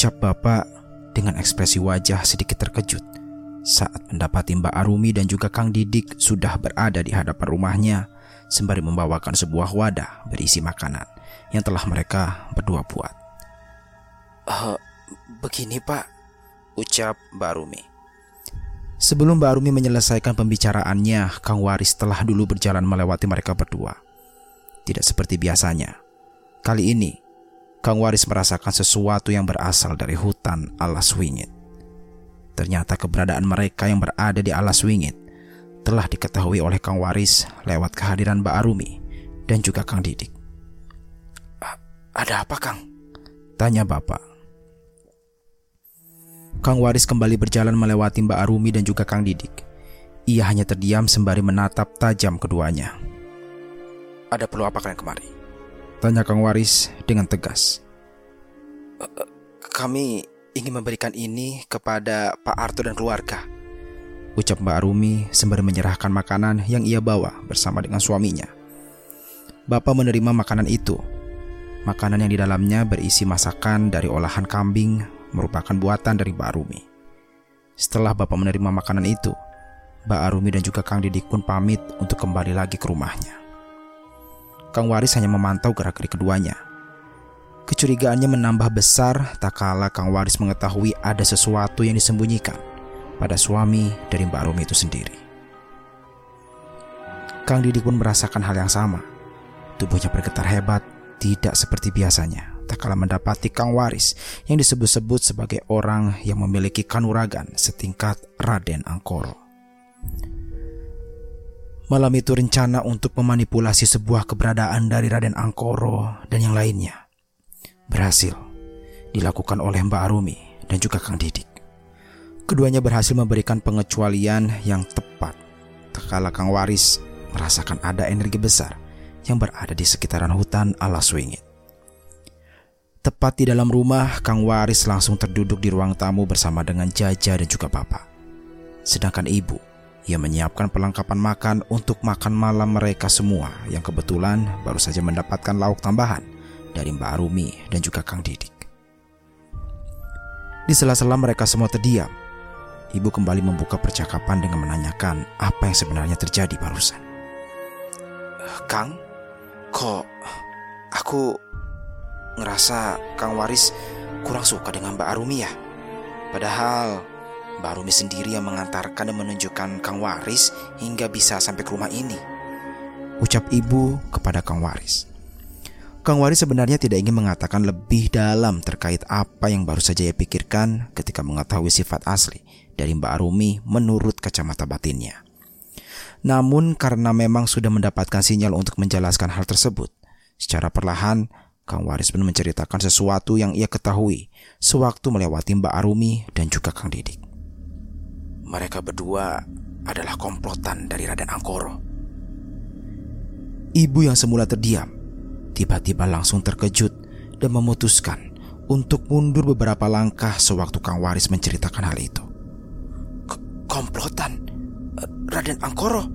Ucap bapak dengan ekspresi wajah sedikit terkejut saat mendapati Mbak Arumi dan juga Kang Didik sudah berada di hadapan rumahnya sembari membawakan sebuah wadah berisi makanan yang telah mereka berdua buat. Eh, begini pak, ucap Mbak Rumi. Sebelum Mbak Arumi menyelesaikan pembicaraannya, Kang Waris telah dulu berjalan melewati mereka berdua. Tidak seperti biasanya. Kali ini, Kang Waris merasakan sesuatu yang berasal dari hutan alas wingit. Ternyata keberadaan mereka yang berada di alas wingit telah diketahui oleh Kang Waris lewat kehadiran Mbak Arumi dan juga Kang Didik. Ada apa Kang? Tanya Bapak. Kang Waris kembali berjalan melewati Mbak Arumi dan juga Kang Didik. Ia hanya terdiam sembari menatap tajam keduanya. Ada perlu apa kalian kemari? Tanya Kang Waris dengan tegas. Kami ingin memberikan ini kepada Pak Arto dan keluarga. Ucap Mbak Arumi sembari menyerahkan makanan yang ia bawa bersama dengan suaminya. Bapak menerima makanan itu. Makanan yang di dalamnya berisi masakan dari olahan kambing merupakan buatan dari Mbak Arumi. Setelah Bapak menerima makanan itu, Mbak Arumi dan juga Kang Didik pun pamit untuk kembali lagi ke rumahnya. Kang Waris hanya memantau gerak-gerik keduanya. Kecurigaannya menambah besar tak kala Kang Waris mengetahui ada sesuatu yang disembunyikan pada suami dari Mbak Arumi itu sendiri. Kang Didik pun merasakan hal yang sama. Tubuhnya bergetar hebat, tidak seperti biasanya. Tak kala mendapati Kang Waris yang disebut-sebut sebagai orang yang memiliki kanuragan setingkat Raden Angkoro. Malam itu rencana untuk memanipulasi sebuah keberadaan dari Raden Angkoro dan yang lainnya berhasil dilakukan oleh Mbak Arumi dan juga Kang Didik. Keduanya berhasil memberikan pengecualian yang tepat. Tekala Kang Waris merasakan ada energi besar yang berada di sekitaran hutan alas wingit. Tepat di dalam rumah, Kang Waris langsung terduduk di ruang tamu bersama dengan Jaja dan juga Bapak. Sedangkan ibu, ia menyiapkan perlengkapan makan untuk makan malam mereka semua yang kebetulan baru saja mendapatkan lauk tambahan dari Mbak Arumi dan juga Kang Didik. Di sela-sela mereka semua terdiam, ibu kembali membuka percakapan dengan menanyakan apa yang sebenarnya terjadi barusan. Kang, kok aku ngerasa Kang Waris kurang suka dengan Mbak Arumi ya? Padahal Mbak Arumi sendiri yang mengantarkan dan menunjukkan Kang Waris hingga bisa sampai ke rumah ini. Ucap ibu kepada Kang Waris. Kang Waris sebenarnya tidak ingin mengatakan lebih dalam terkait apa yang baru saja ia pikirkan ketika mengetahui sifat asli dari Mbak Arumi menurut kacamata batinnya. Namun karena memang sudah mendapatkan sinyal untuk menjelaskan hal tersebut, secara perlahan Kang Waris pun menceritakan sesuatu yang ia ketahui sewaktu melewati Mbak Arumi dan juga Kang Didik. Mereka berdua adalah komplotan dari Raden Angkoro. Ibu yang semula terdiam tiba-tiba langsung terkejut dan memutuskan untuk mundur beberapa langkah sewaktu Kang Waris menceritakan hal itu. Komplotan? Raden Angkoro?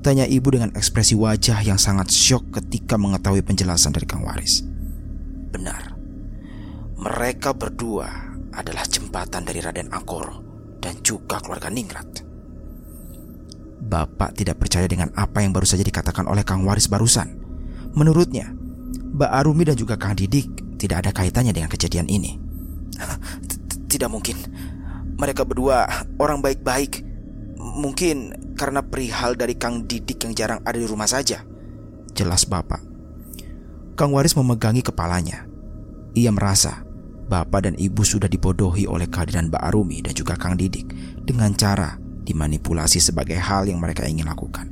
Tanya ibu dengan ekspresi wajah yang sangat syok ketika mengetahui penjelasan dari Kang Waris. Benar. Mereka berdua adalah jembatan dari Raden Angkoro dan juga keluarga Ningrat. Bapak tidak percaya dengan apa yang baru saja dikatakan oleh Kang Waris barusan. Menurutnya, Mbak Arumi dan juga Kang Didik tidak ada kaitannya dengan kejadian ini. Tidak mungkin. Mereka berdua orang baik-baik. Mungkin karena perihal dari Kang Didik yang jarang ada di rumah saja. Jelas Bapak. Kang Waris memegangi kepalanya. Ia merasa Bapak dan Ibu sudah dibodohi oleh kehadiran Mbak Arumi dan juga Kang Didik dengan cara dimanipulasi sebagai hal yang mereka ingin lakukan.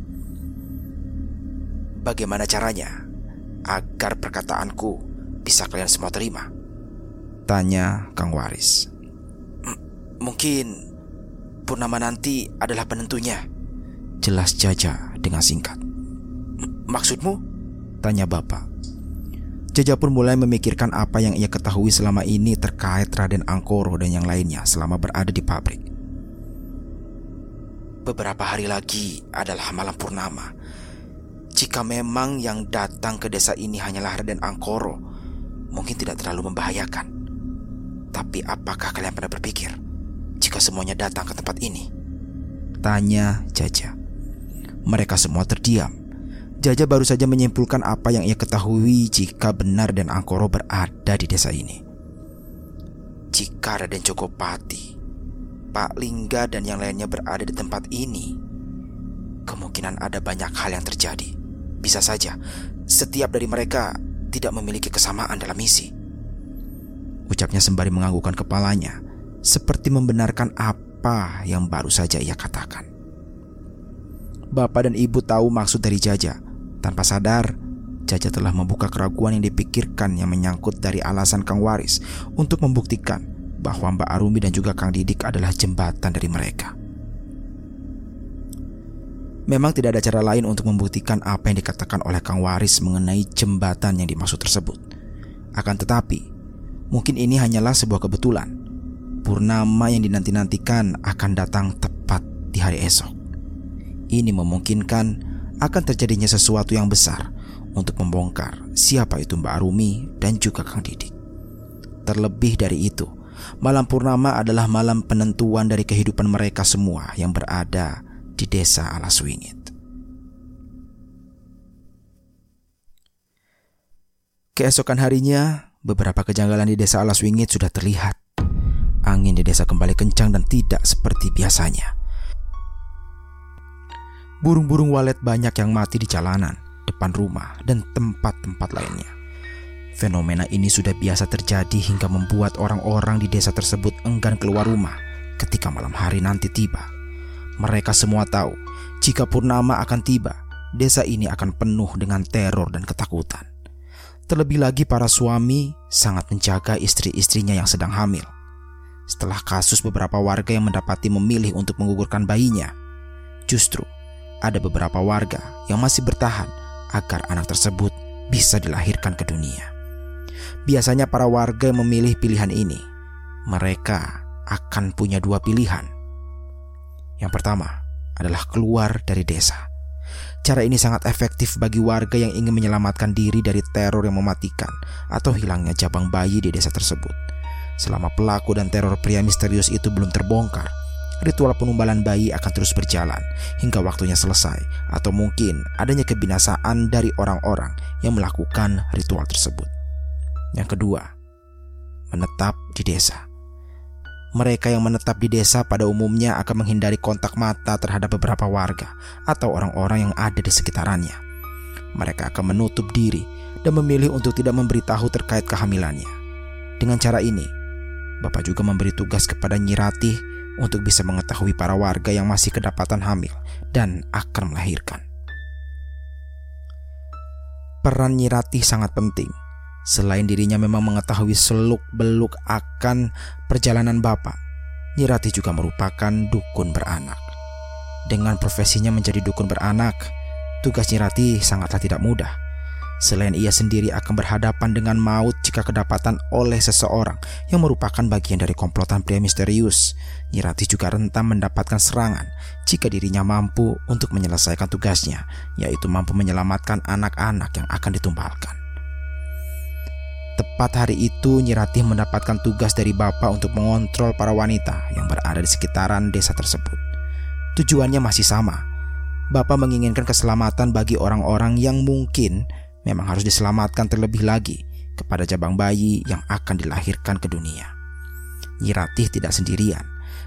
Bagaimana caranya agar perkataanku bisa kalian semua terima? Tanya Kang Waris. M mungkin Purnama nanti adalah penentunya. Jelas Jaja dengan singkat. M maksudmu? Tanya Bapak. Jaja pun mulai memikirkan apa yang ia ketahui selama ini terkait Raden Angkoro dan yang lainnya selama berada di pabrik. Beberapa hari lagi adalah malam purnama. Jika memang yang datang ke desa ini hanyalah Raden Angkoro, mungkin tidak terlalu membahayakan. Tapi apakah kalian pernah berpikir jika semuanya datang ke tempat ini? Tanya Jaja. Mereka semua terdiam. Jaja baru saja menyimpulkan apa yang ia ketahui jika benar dan Angkoro berada di desa ini. Jika Raden Jogopati Pak Lingga dan yang lainnya berada di tempat ini, kemungkinan ada banyak hal yang terjadi. Bisa saja setiap dari mereka tidak memiliki kesamaan dalam misi. Ucapnya sembari menganggukkan kepalanya, seperti membenarkan apa yang baru saja ia katakan. Bapak dan ibu tahu maksud dari Jaja. Tanpa sadar, Jaja telah membuka keraguan yang dipikirkan yang menyangkut dari alasan Kang Waris untuk membuktikan bahwa Mbak Arumi dan juga Kang Didik adalah jembatan dari mereka. Memang tidak ada cara lain untuk membuktikan apa yang dikatakan oleh Kang Waris mengenai jembatan yang dimaksud tersebut. Akan tetapi, mungkin ini hanyalah sebuah kebetulan. Purnama yang dinanti-nantikan akan datang tepat di hari esok. Ini memungkinkan akan terjadinya sesuatu yang besar untuk membongkar siapa itu Mbak Arumi dan juga Kang Didik. Terlebih dari itu, Malam purnama adalah malam penentuan dari kehidupan mereka semua yang berada di desa Alaswingit. Keesokan harinya, beberapa kejanggalan di desa Alaswingit sudah terlihat. Angin di desa kembali kencang dan tidak seperti biasanya. Burung-burung walet banyak yang mati di jalanan, depan rumah, dan tempat-tempat lainnya. Fenomena ini sudah biasa terjadi hingga membuat orang-orang di desa tersebut enggan keluar rumah ketika malam hari nanti tiba. Mereka semua tahu jika purnama akan tiba, desa ini akan penuh dengan teror dan ketakutan. Terlebih lagi para suami sangat menjaga istri-istrinya yang sedang hamil. Setelah kasus beberapa warga yang mendapati memilih untuk menggugurkan bayinya, justru ada beberapa warga yang masih bertahan agar anak tersebut bisa dilahirkan ke dunia. Biasanya para warga yang memilih pilihan ini, mereka akan punya dua pilihan. Yang pertama adalah keluar dari desa. Cara ini sangat efektif bagi warga yang ingin menyelamatkan diri dari teror yang mematikan atau hilangnya jabang bayi di desa tersebut. Selama pelaku dan teror pria misterius itu belum terbongkar, ritual penumbalan bayi akan terus berjalan hingga waktunya selesai atau mungkin adanya kebinasaan dari orang-orang yang melakukan ritual tersebut. Yang kedua, menetap di desa. Mereka yang menetap di desa pada umumnya akan menghindari kontak mata terhadap beberapa warga atau orang-orang yang ada di sekitarannya. Mereka akan menutup diri dan memilih untuk tidak memberitahu terkait kehamilannya. Dengan cara ini, Bapak juga memberi tugas kepada Nyirati untuk bisa mengetahui para warga yang masih kedapatan hamil dan akan melahirkan. Peran Nyirati sangat penting Selain dirinya memang mengetahui seluk-beluk akan perjalanan Bapak, Nyirati juga merupakan dukun beranak. Dengan profesinya menjadi dukun beranak, tugas Nyirati sangatlah tidak mudah. Selain ia sendiri akan berhadapan dengan maut jika kedapatan oleh seseorang yang merupakan bagian dari komplotan pria misterius, Nyirati juga rentan mendapatkan serangan jika dirinya mampu untuk menyelesaikan tugasnya, yaitu mampu menyelamatkan anak-anak yang akan ditumbalkan. Tepat hari itu Nyiratih mendapatkan tugas dari bapak untuk mengontrol para wanita yang berada di sekitaran desa tersebut. Tujuannya masih sama, Bapak menginginkan keselamatan bagi orang-orang yang mungkin memang harus diselamatkan terlebih lagi kepada jabang bayi yang akan dilahirkan ke dunia. Nyiratih tidak sendirian.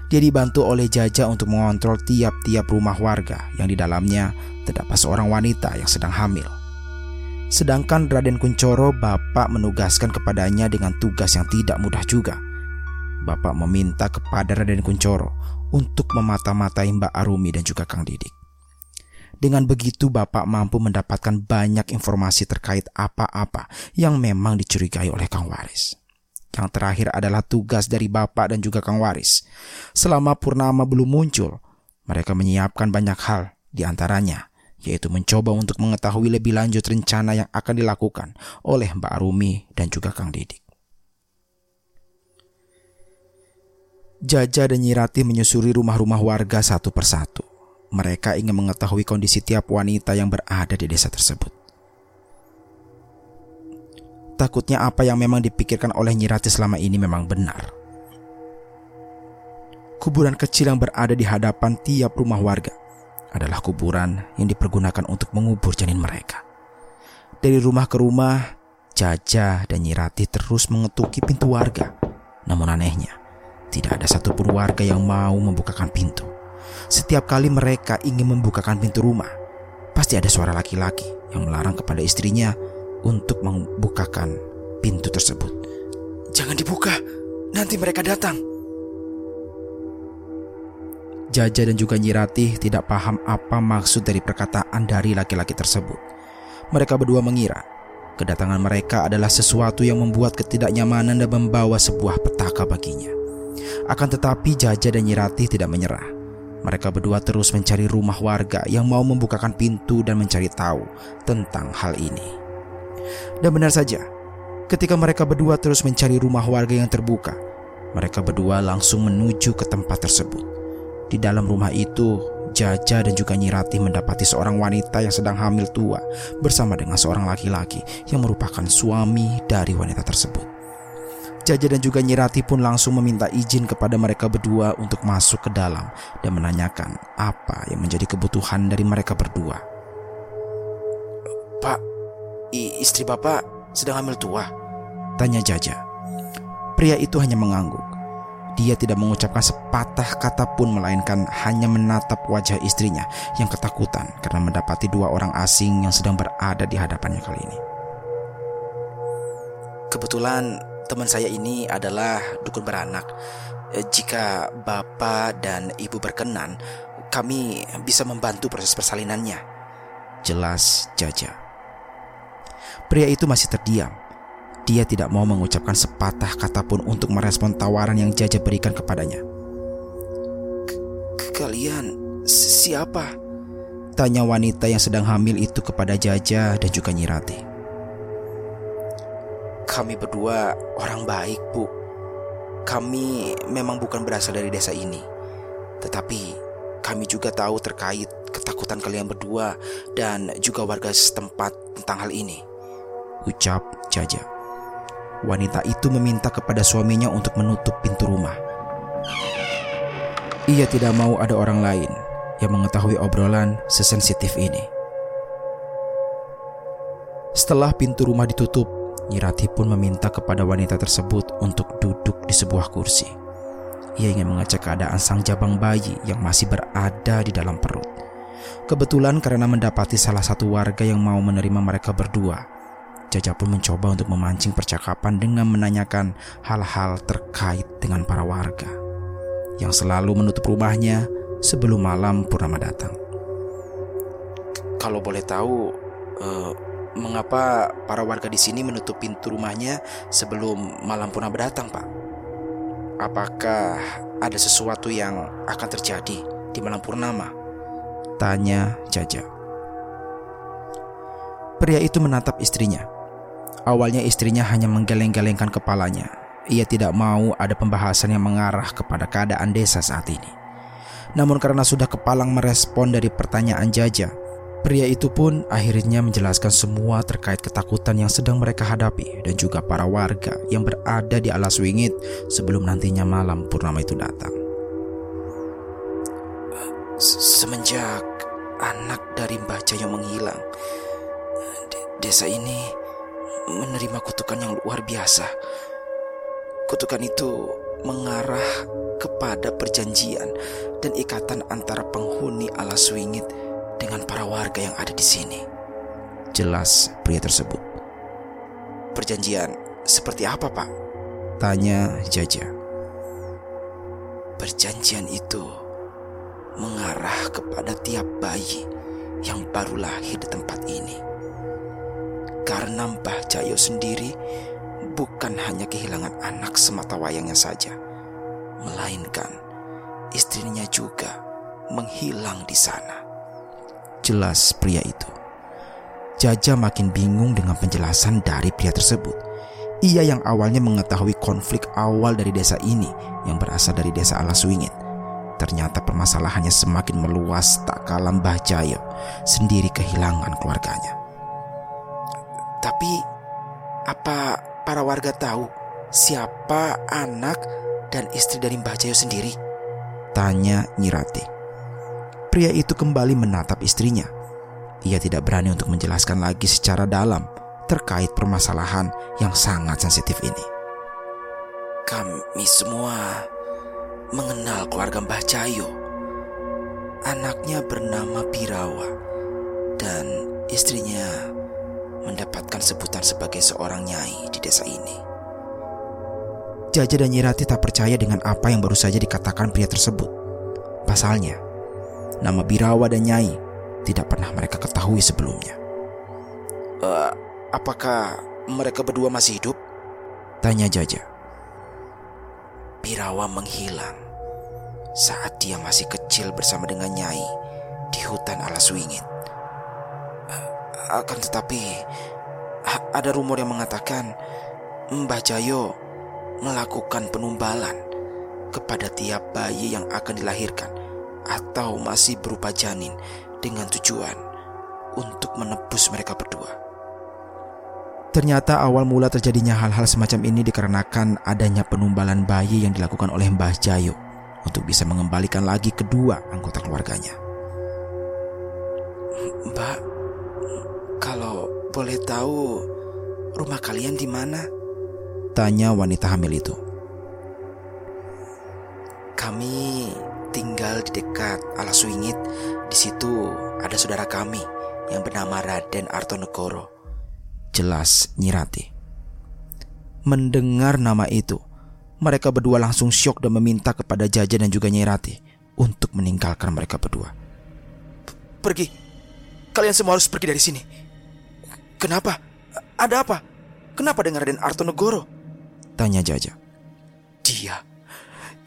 Dia dibantu oleh Jaja untuk mengontrol tiap-tiap rumah warga yang di dalamnya terdapat seorang wanita yang sedang hamil. Sedangkan Raden Kuncoro Bapak menugaskan kepadanya dengan tugas yang tidak mudah juga. Bapak meminta kepada Raden Kuncoro untuk memata-matai Mbak Arumi dan juga Kang Didik. Dengan begitu Bapak mampu mendapatkan banyak informasi terkait apa-apa yang memang dicurigai oleh Kang Waris. Yang terakhir adalah tugas dari Bapak dan juga Kang Waris. Selama Purnama belum muncul, mereka menyiapkan banyak hal, di antaranya yaitu mencoba untuk mengetahui lebih lanjut rencana yang akan dilakukan oleh Mbak Arumi dan juga Kang Didik. Jaja dan Nyirati menyusuri rumah-rumah warga satu persatu. Mereka ingin mengetahui kondisi tiap wanita yang berada di desa tersebut. Takutnya apa yang memang dipikirkan oleh Nyirati selama ini memang benar. Kuburan kecil yang berada di hadapan tiap rumah warga adalah kuburan yang dipergunakan untuk mengubur janin mereka. Dari rumah ke rumah, Jaja dan Nyirati terus mengetuki pintu warga. Namun anehnya, tidak ada satupun warga yang mau membukakan pintu. Setiap kali mereka ingin membukakan pintu rumah, pasti ada suara laki-laki yang melarang kepada istrinya untuk membukakan pintu tersebut. Jangan dibuka, nanti mereka datang. Jaja dan juga Nyirati tidak paham apa maksud dari perkataan dari laki-laki tersebut. Mereka berdua mengira kedatangan mereka adalah sesuatu yang membuat ketidaknyamanan dan membawa sebuah petaka baginya. Akan tetapi Jaja dan Nyirati tidak menyerah. Mereka berdua terus mencari rumah warga yang mau membukakan pintu dan mencari tahu tentang hal ini. Dan benar saja, ketika mereka berdua terus mencari rumah warga yang terbuka, mereka berdua langsung menuju ke tempat tersebut. Di dalam rumah itu, Jaja dan juga Nyirati mendapati seorang wanita yang sedang hamil tua bersama dengan seorang laki-laki yang merupakan suami dari wanita tersebut. Jaja dan juga Nyirati pun langsung meminta izin kepada mereka berdua untuk masuk ke dalam dan menanyakan apa yang menjadi kebutuhan dari mereka berdua. Pak, istri Bapak sedang hamil tua? Tanya Jaja. Pria itu hanya mengangguk. Dia tidak mengucapkan sepatah kata pun melainkan hanya menatap wajah istrinya yang ketakutan karena mendapati dua orang asing yang sedang berada di hadapannya kali ini. Kebetulan teman saya ini adalah dukun beranak. Eh, jika bapak dan ibu berkenan, kami bisa membantu proses persalinannya. Jelas Jaja. Pria itu masih terdiam dia tidak mau mengucapkan sepatah kata pun untuk merespon tawaran yang Jaja berikan kepadanya. Kalian siapa? Tanya wanita yang sedang hamil itu kepada Jaja dan juga Nyirati. Kami berdua orang baik, Bu. Kami memang bukan berasal dari desa ini. Tetapi kami juga tahu terkait ketakutan kalian berdua dan juga warga setempat tentang hal ini. Ucap Jaja wanita itu meminta kepada suaminya untuk menutup pintu rumah. Ia tidak mau ada orang lain yang mengetahui obrolan sesensitif ini. Setelah pintu rumah ditutup, Nyirati pun meminta kepada wanita tersebut untuk duduk di sebuah kursi. Ia ingin mengecek keadaan sang jabang bayi yang masih berada di dalam perut. Kebetulan karena mendapati salah satu warga yang mau menerima mereka berdua, Jaja pun mencoba untuk memancing percakapan dengan menanyakan hal-hal terkait dengan para warga yang selalu menutup rumahnya sebelum malam purnama datang. Kalau boleh tahu, uh, mengapa para warga di sini menutup pintu rumahnya sebelum malam purnama datang, Pak? Apakah ada sesuatu yang akan terjadi di malam purnama? Tanya Jaja. Pria itu menatap istrinya Awalnya istrinya hanya menggeleng-gelengkan kepalanya. Ia tidak mau ada pembahasan yang mengarah kepada keadaan desa saat ini. Namun karena sudah kepalang merespon dari pertanyaan Jaja, pria itu pun akhirnya menjelaskan semua terkait ketakutan yang sedang mereka hadapi dan juga para warga yang berada di alas wingit sebelum nantinya malam purnama itu datang. Semenjak anak dari Mbah Jayo menghilang. Desa ini menerima kutukan yang luar biasa. Kutukan itu mengarah kepada perjanjian dan ikatan antara penghuni alas swingit dengan para warga yang ada di sini. Jelas pria tersebut. Perjanjian seperti apa, Pak? Tanya Jaja. Perjanjian itu mengarah kepada tiap bayi yang baru lahir di tempat ini. Karena Mbah Jayo sendiri bukan hanya kehilangan anak semata wayangnya saja, melainkan istrinya juga menghilang di sana. Jelas pria itu. Jaja makin bingung dengan penjelasan dari pria tersebut. Ia yang awalnya mengetahui konflik awal dari desa ini yang berasal dari desa Alaswingit. Ternyata permasalahannya semakin meluas tak kalah Mbah Jayo sendiri kehilangan keluarganya. Tapi apa para warga tahu siapa anak dan istri dari Mbah Jayo sendiri? Tanya Nyirati. Pria itu kembali menatap istrinya. Ia tidak berani untuk menjelaskan lagi secara dalam terkait permasalahan yang sangat sensitif ini. Kami semua mengenal keluarga Mbah Jayo. Anaknya bernama Birawa dan istrinya mendapatkan sebutan sebagai seorang nyai di desa ini. Jaja dan Nyirati tak percaya dengan apa yang baru saja dikatakan pria tersebut. Pasalnya, nama Birawa dan Nyai tidak pernah mereka ketahui sebelumnya. Uh, apakah mereka berdua masih hidup? Tanya Jaja. Birawa menghilang saat dia masih kecil bersama dengan Nyai di hutan alas wingit. Akan tetapi ada rumor yang mengatakan Mbah Jayo melakukan penumbalan kepada tiap bayi yang akan dilahirkan atau masih berupa janin dengan tujuan untuk menebus mereka berdua. Ternyata awal mula terjadinya hal-hal semacam ini dikarenakan adanya penumbalan bayi yang dilakukan oleh Mbah Jayo untuk bisa mengembalikan lagi kedua anggota keluarganya. Mbak, kalau boleh tahu rumah kalian di mana? Tanya wanita hamil itu. Kami tinggal di dekat Alas Wingit. Di situ ada saudara kami yang bernama Raden Artonegoro. Jelas Nyirati. Mendengar nama itu, mereka berdua langsung syok dan meminta kepada Jaja dan juga Nyirati untuk meninggalkan mereka berdua. Pergi. Kalian semua harus pergi dari sini. Kenapa? Ada apa? Kenapa dengan Raden Artonegoro? Tanya Jaja. Dia,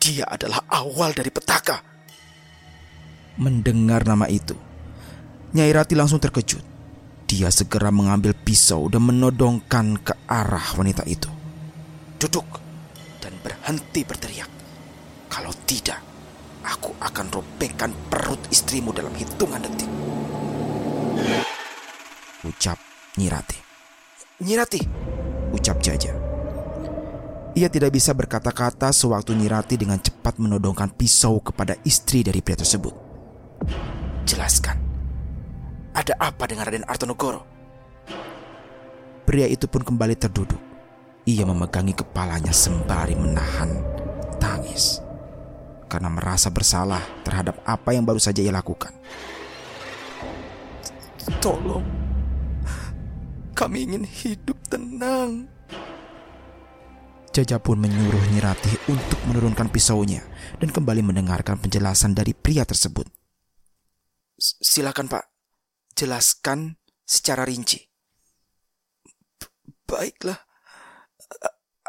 dia adalah awal dari petaka. Mendengar nama itu, Nyai Rati langsung terkejut. Dia segera mengambil pisau dan menodongkan ke arah wanita itu. Duduk dan berhenti berteriak. Kalau tidak, aku akan robekkan perut istrimu dalam hitungan detik. Ucap Nyirati. Nyirati, Ucap Jaja. Ia tidak bisa berkata-kata sewaktu Nyirati dengan cepat menodongkan pisau kepada istri dari pria tersebut. jelaskan. Ada apa dengan Raden Artonegoro? Pria itu pun kembali terduduk. Ia memegangi kepalanya sembari menahan tangis. Karena merasa bersalah terhadap apa yang baru saja ia lakukan. Tolong. Kami ingin hidup tenang. Jaja pun menyuruh Nyirati untuk menurunkan pisaunya dan kembali mendengarkan penjelasan dari pria tersebut. Silakan Pak, jelaskan secara rinci. Baiklah,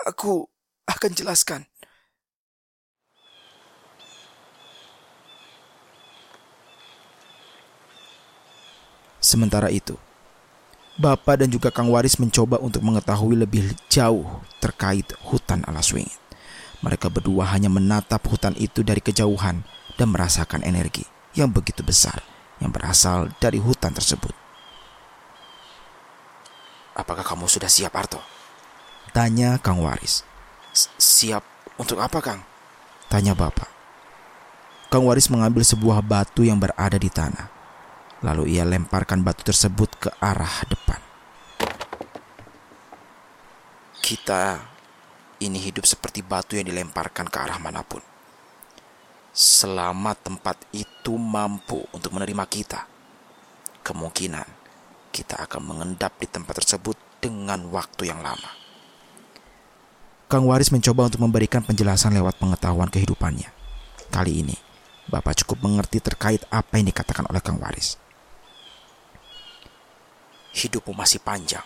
aku akan jelaskan. Sementara itu, Bapak dan juga Kang Waris mencoba untuk mengetahui lebih jauh terkait hutan Alaswingit. Mereka berdua hanya menatap hutan itu dari kejauhan dan merasakan energi yang begitu besar yang berasal dari hutan tersebut. Apakah kamu sudah siap, Arto? Tanya Kang Waris. Siap untuk apa, Kang? Tanya Bapak. Kang Waris mengambil sebuah batu yang berada di tanah. Lalu ia lemparkan batu tersebut ke arah depan. Kita ini hidup seperti batu yang dilemparkan ke arah mana pun. Selama tempat itu mampu untuk menerima kita, kemungkinan kita akan mengendap di tempat tersebut dengan waktu yang lama. Kang Waris mencoba untuk memberikan penjelasan lewat pengetahuan kehidupannya. Kali ini, Bapak cukup mengerti terkait apa yang dikatakan oleh Kang Waris. Hidupmu masih panjang.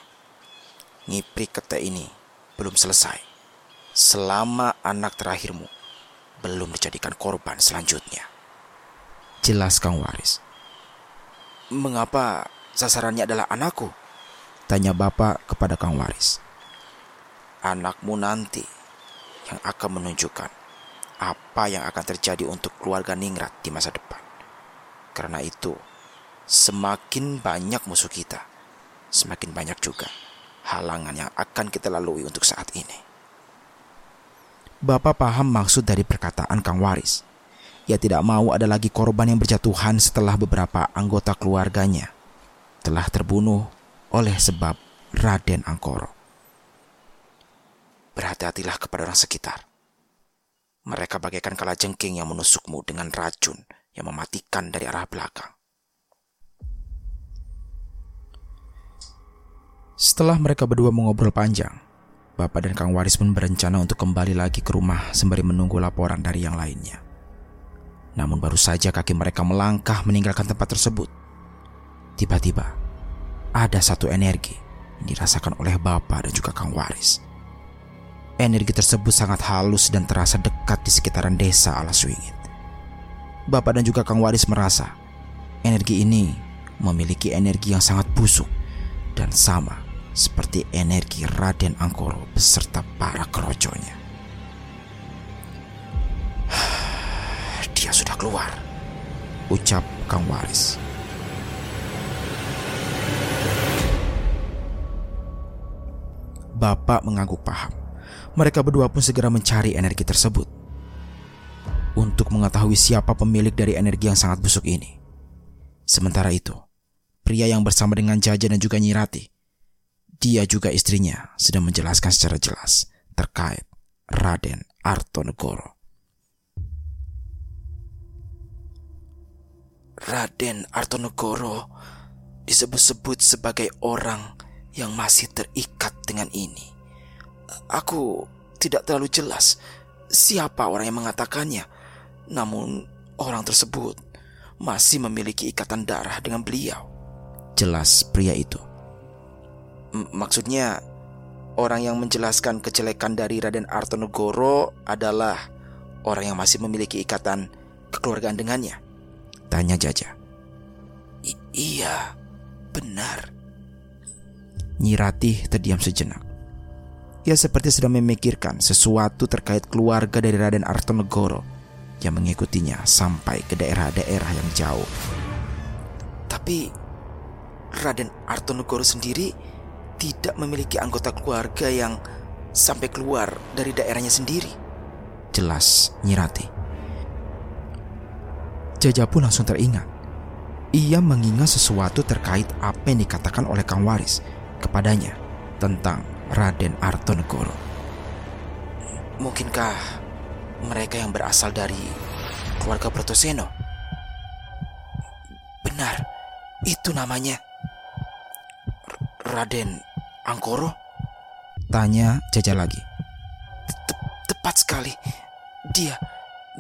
Ngipri kete ini belum selesai. Selama anak terakhirmu belum dijadikan korban selanjutnya. Jelas Kang Waris. Mengapa sasarannya adalah anakku? Tanya Bapak kepada Kang Waris. Anakmu nanti yang akan menunjukkan apa yang akan terjadi untuk keluarga Ningrat di masa depan. Karena itu, semakin banyak musuh kita, semakin banyak juga halangan yang akan kita lalui untuk saat ini. Bapak paham maksud dari perkataan Kang Waris. Ia tidak mau ada lagi korban yang berjatuhan setelah beberapa anggota keluarganya telah terbunuh oleh sebab Raden Angkoro. Berhati-hatilah kepada orang sekitar. Mereka bagaikan kalajengking yang menusukmu dengan racun yang mematikan dari arah belakang. Setelah mereka berdua mengobrol panjang, Bapak dan Kang Waris pun berencana untuk kembali lagi ke rumah sembari menunggu laporan dari yang lainnya. Namun baru saja kaki mereka melangkah meninggalkan tempat tersebut. Tiba-tiba, ada satu energi yang dirasakan oleh Bapak dan juga Kang Waris. Energi tersebut sangat halus dan terasa dekat di sekitaran desa Alas Wingit. Bapak dan juga Kang Waris merasa energi ini memiliki energi yang sangat busuk dan sama seperti energi Raden Angkoro beserta para keroconya. Dia sudah keluar, Ucap Kang Waris. Bapak mengangguk paham. Mereka berdua pun segera mencari energi tersebut. Untuk mengetahui siapa pemilik dari energi yang sangat busuk ini. Sementara itu, pria yang bersama dengan Jaja dan juga Nyirati, dia juga istrinya sedang menjelaskan secara jelas terkait Raden Artonegoro. Raden Artonegoro disebut-sebut sebagai orang yang masih terikat dengan ini. Aku tidak terlalu jelas siapa orang yang mengatakannya, namun orang tersebut masih memiliki ikatan darah dengan beliau. Jelas pria itu. Maksudnya, orang yang menjelaskan kejelekan dari Raden Artonegoro adalah orang yang masih memiliki ikatan kekeluargaan dengannya. Tanya Jaja. I- iya, benar. Nyirati terdiam sejenak. Ia seperti sedang memikirkan sesuatu terkait keluarga dari Raden Artonegoro yang mengikutinya sampai ke daerah-daerah yang jauh. Tapi Raden Artonegoro sendiri tidak memiliki anggota keluarga yang sampai keluar dari daerahnya sendiri. Jelas Nyirati. Jaja pun langsung teringat. Ia mengingat sesuatu terkait apa yang dikatakan oleh Kang Waris kepadanya tentang Raden Artonegoro. Mungkinkah mereka yang berasal dari keluarga Brotoseno? Benar, itu namanya. Raden Angkoro? Tanya Jaja lagi. Te- tepat sekali. Dia,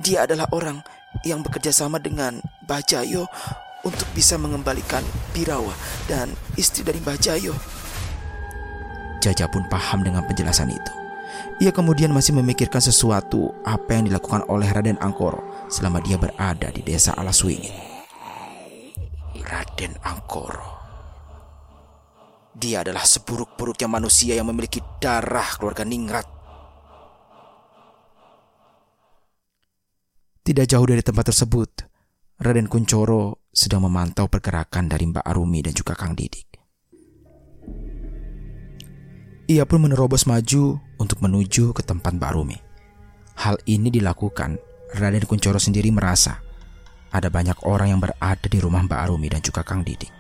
dia adalah orang yang bekerja sama dengan Bajayo untuk bisa mengembalikan Birawa dan istri dari Bajayo. Jaja pun paham dengan penjelasan itu. Ia kemudian masih memikirkan sesuatu apa yang dilakukan oleh Raden Angkoro selama dia berada di desa Alaswingit. Raden Angkoro. Dia adalah seburuk-buruknya manusia yang memiliki darah keluarga Ningrat. Tidak jauh dari tempat tersebut, Raden Kuncoro sedang memantau pergerakan dari Mbak Arumi dan juga Kang Didik. Ia pun menerobos maju untuk menuju ke tempat Mbak Arumi. Hal ini dilakukan Raden Kuncoro sendiri merasa ada banyak orang yang berada di rumah Mbak Arumi dan juga Kang Didik.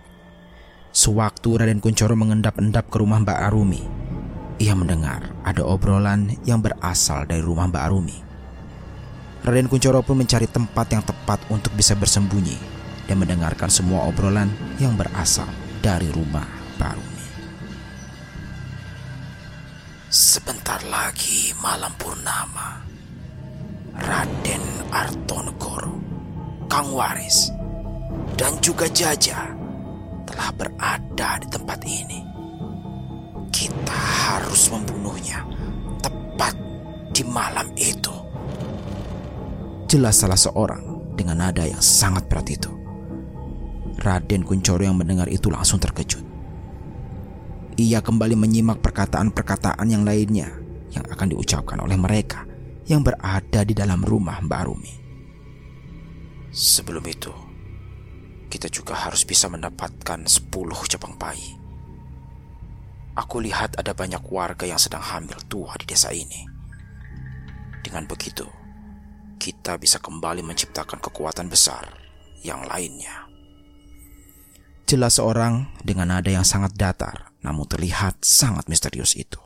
Sewaktu Raden Kuncoro mengendap-endap ke rumah Mbak Arumi, ia mendengar ada obrolan yang berasal dari rumah Mbak Arumi. Raden Kuncoro pun mencari tempat yang tepat untuk bisa bersembunyi dan mendengarkan semua obrolan yang berasal dari rumah Mbak Arumi. Sebentar lagi malam purnama. Raden Artonegoro, Kang Waris, dan juga Jaja telah berada di tempat ini. Kita harus membunuhnya tepat di malam itu. Jelas salah seorang dengan nada yang sangat berat itu. Raden Kuncoro yang mendengar itu langsung terkejut. Ia kembali menyimak perkataan-perkataan yang lainnya yang akan diucapkan oleh mereka yang berada di dalam rumah Mbak Rumi. Sebelum itu, kita juga harus bisa mendapatkan 10 cabang bayi. Aku lihat ada banyak warga yang sedang hamil tua di desa ini. Dengan begitu, kita bisa kembali menciptakan kekuatan besar yang lainnya. Jelas seorang dengan nada yang sangat datar, namun terlihat sangat misterius itu.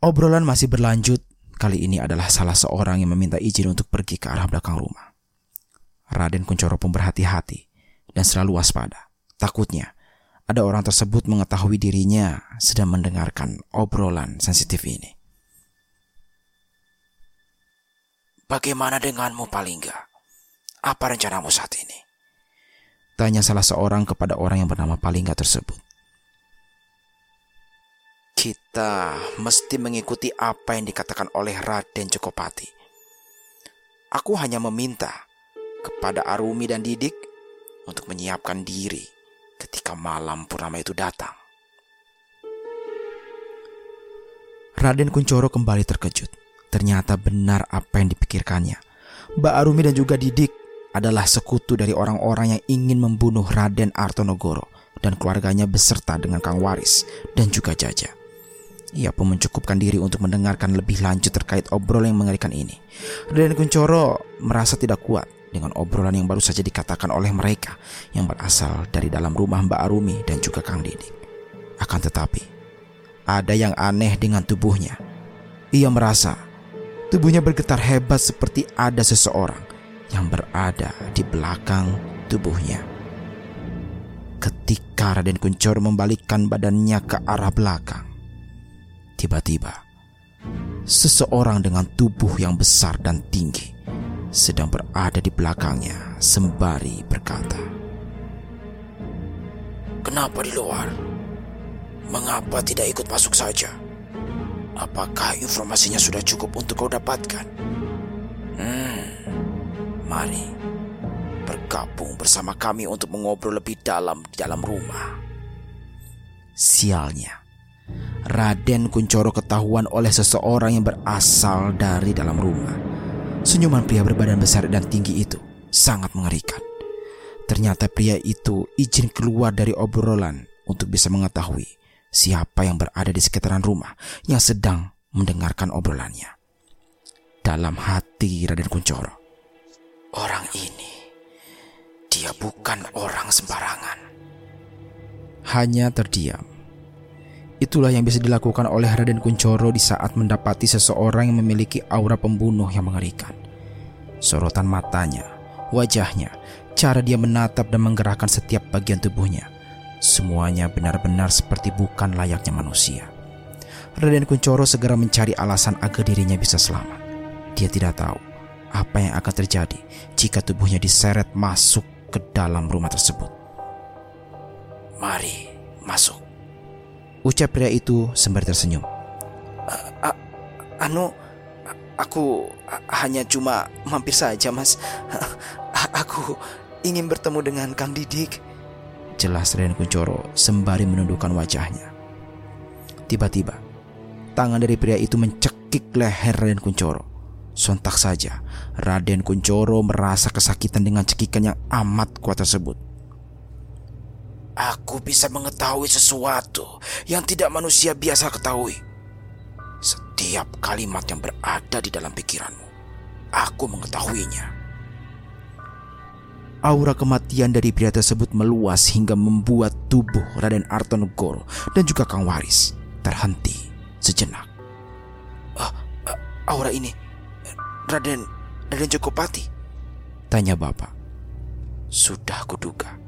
Obrolan masih berlanjut. Kali ini adalah salah seorang yang meminta izin untuk pergi ke arah belakang rumah. Raden Kuncoro pun berhati-hati dan selalu waspada. Takutnya ada orang tersebut mengetahui dirinya sedang mendengarkan obrolan sensitif ini. Bagaimana denganmu Palingga? Apa rencanamu saat ini? Tanya salah seorang kepada orang yang bernama Palingga tersebut. Kita mesti mengikuti apa yang dikatakan oleh Raden Jokopati. Aku hanya meminta kepada Arumi dan Didik untuk menyiapkan diri ketika malam purnama itu datang. Raden Kuncoro kembali terkejut. Ternyata benar apa yang dipikirkannya. Mbak Arumi dan juga Didik adalah sekutu dari orang-orang yang ingin membunuh Raden Artonogoro dan keluarganya beserta dengan Kang Waris dan juga Jaja. Ia pun mencukupkan diri untuk mendengarkan lebih lanjut terkait obrolan yang mengerikan ini. Raden Kuncoro merasa tidak kuat dengan obrolan yang baru saja dikatakan oleh mereka yang berasal dari dalam rumah Mbak Arumi dan juga Kang Didik. Akan tetapi, ada yang aneh dengan tubuhnya. Ia merasa tubuhnya bergetar hebat seperti ada seseorang yang berada di belakang tubuhnya. Ketika Raden Kuncoro membalikkan badannya ke arah belakang, tiba-tiba seseorang dengan tubuh yang besar dan tinggi sedang berada di belakangnya sembari berkata, Kenapa di luar? Mengapa tidak ikut masuk saja? Apakah informasinya sudah cukup untuk kau dapatkan? Hmm, mari bergabung bersama kami untuk mengobrol lebih dalam di dalam rumah. Sialnya, Raden Kuncoro ketahuan oleh seseorang yang berasal dari dalam rumah Senyuman pria berbadan besar dan tinggi itu sangat mengerikan. Ternyata pria itu izin keluar dari obrolan untuk bisa mengetahui siapa yang berada di sekitaran rumah yang sedang mendengarkan obrolannya. Dalam hati Raden Kuncoro, orang ini dia bukan orang sembarangan. Hanya terdiam. Itulah yang bisa dilakukan oleh Raden Kuncoro di saat mendapati seseorang yang memiliki aura pembunuh yang mengerikan sorotan matanya, wajahnya, cara dia menatap dan menggerakkan setiap bagian tubuhnya. Semuanya benar-benar seperti bukan layaknya manusia. Raden Kuncoro segera mencari alasan agar dirinya bisa selamat. Dia tidak tahu apa yang akan terjadi jika tubuhnya diseret masuk ke dalam rumah tersebut. Mari masuk. Ucap pria itu sembari tersenyum. Uh, anu, Aku hanya cuma mampir saja, Mas. Aku ingin bertemu dengan Kang Didik. Jelas Raden Kuncoro sembari menundukkan wajahnya. Tiba-tiba, tangan dari pria itu mencekik leher Raden Kuncoro. Sontak saja, Raden Kuncoro merasa kesakitan dengan cekikan yang amat kuat tersebut. Aku bisa mengetahui sesuatu yang tidak manusia biasa ketahui. Setiap kalimat yang berada di dalam pikiranmu, aku mengetahuinya. aura kematian dari pria tersebut meluas hingga membuat tubuh Raden Artonegoro dan juga Kang Waris terhenti sejenak. Ah, aura ini Raden Raden Jokopati? Tanya bapak. Sudah kuduga.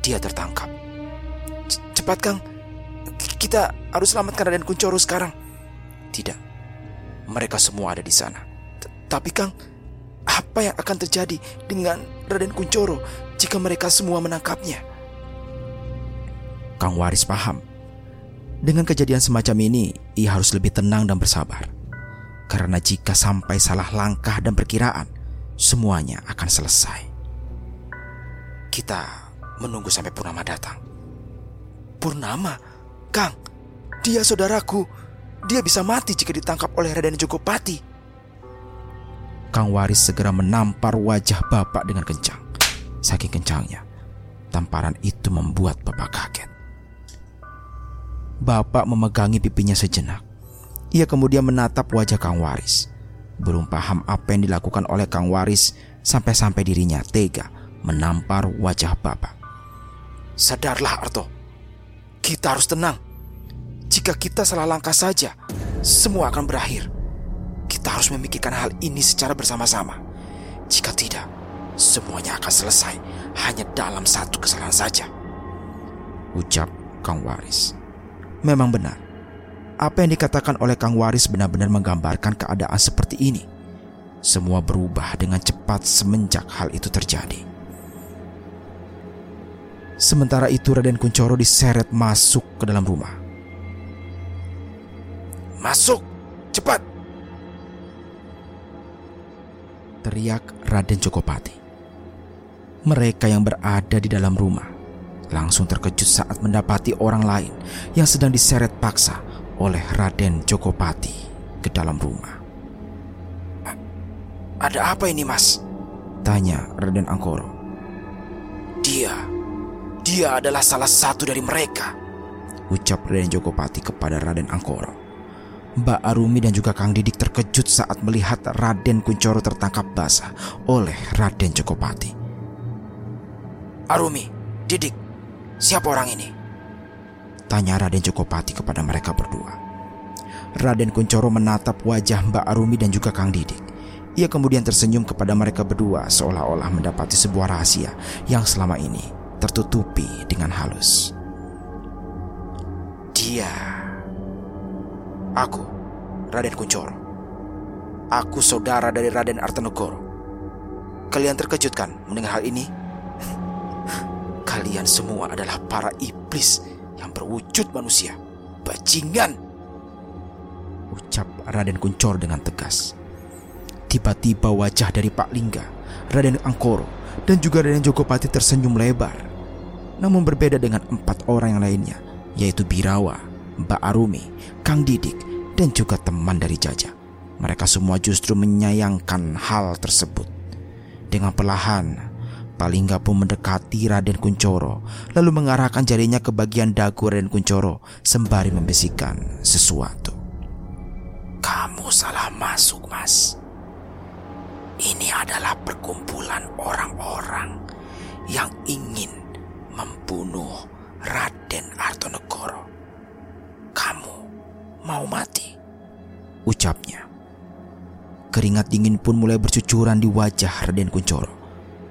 Dia tertangkap. Cepat Kang, kita harus selamatkan Raden Kuncoro sekarang. Tidak, mereka semua ada di sana. Tapi Kang, apa yang akan terjadi dengan Raden Kuncoro jika mereka semua menangkapnya? Kang Waris paham. Dengan kejadian semacam ini, ia harus lebih tenang dan bersabar. Karena jika sampai salah langkah dan perkiraan, semuanya akan selesai. Kita menunggu sampai Purnama datang. Purnama? Kang, dia saudaraku. Dia bisa mati jika ditangkap oleh Raden Jogopati. Kang Waris segera menampar wajah bapak dengan kencang. Saking kencangnya, tamparan itu membuat bapak kaget. Bapak memegangi pipinya sejenak. Ia kemudian menatap wajah Kang Waris. Belum paham apa yang dilakukan oleh Kang Waris sampai-sampai dirinya tega menampar wajah bapak. Sadarlah Arto, kita harus tenang. Jika kita salah langkah saja, semua akan berakhir. Kita harus memikirkan hal ini secara bersama-sama. Jika tidak, semuanya akan selesai hanya dalam satu kesalahan saja. Ucap Kang Waris. Memang benar apa yang dikatakan oleh Kang Waris benar-benar menggambarkan keadaan seperti ini. Semua berubah dengan cepat semenjak hal itu terjadi. Sementara itu Raden Kuncoro diseret masuk ke dalam rumah. Masuk, cepat! Teriak Raden Jokopati. Mereka yang berada di dalam rumah langsung terkejut saat mendapati orang lain yang sedang diseret paksa oleh Raden Jokopati ke dalam rumah. Ada apa ini mas? Tanya Raden Angkoro. Dia, dia adalah salah satu dari mereka. Ucap Raden Jokopati kepada Raden Angkoro. Mbak Arumi dan juga Kang Didik terkejut saat melihat Raden Kuncoro tertangkap basah oleh Raden Jokopati. Arumi, Didik, siapa orang ini? Tanya Raden Jokopati kepada mereka berdua. Raden Kuncoro menatap wajah Mbak Arumi dan juga Kang Didik. Ia kemudian tersenyum kepada mereka berdua seolah-olah mendapati sebuah rahasia yang selama ini tertutupi dengan halus. Dia, aku, Raden Kuncoro. Aku saudara dari Raden Artanegoro. Kalian terkejut kan mendengar hal ini? Kalian semua adalah para iblis yang berwujud manusia. Bajingan! Ucap Raden Kuncor dengan tegas. Tiba-tiba wajah dari Pak Lingga, Raden Angkoro, dan juga Raden Jogopati tersenyum lebar. Namun berbeda dengan empat orang yang lainnya, yaitu Birawa, Mbak Arumi, Kang Didik, dan juga teman dari Jaja. Mereka semua justru menyayangkan hal tersebut. Dengan perlahan, Palingga pun mendekati Raden Kuncoro, lalu mengarahkan jarinya ke bagian dagu Raden Kuncoro sembari membisikkan sesuatu. Kamu salah masuk, Mas. Ini adalah perkumpulan orang-orang yang ingin membunuh Raden Artonegoro. Kamu mau mati? Ucapnya. Keringat dingin pun mulai bercucuran di wajah Raden Kuncoro.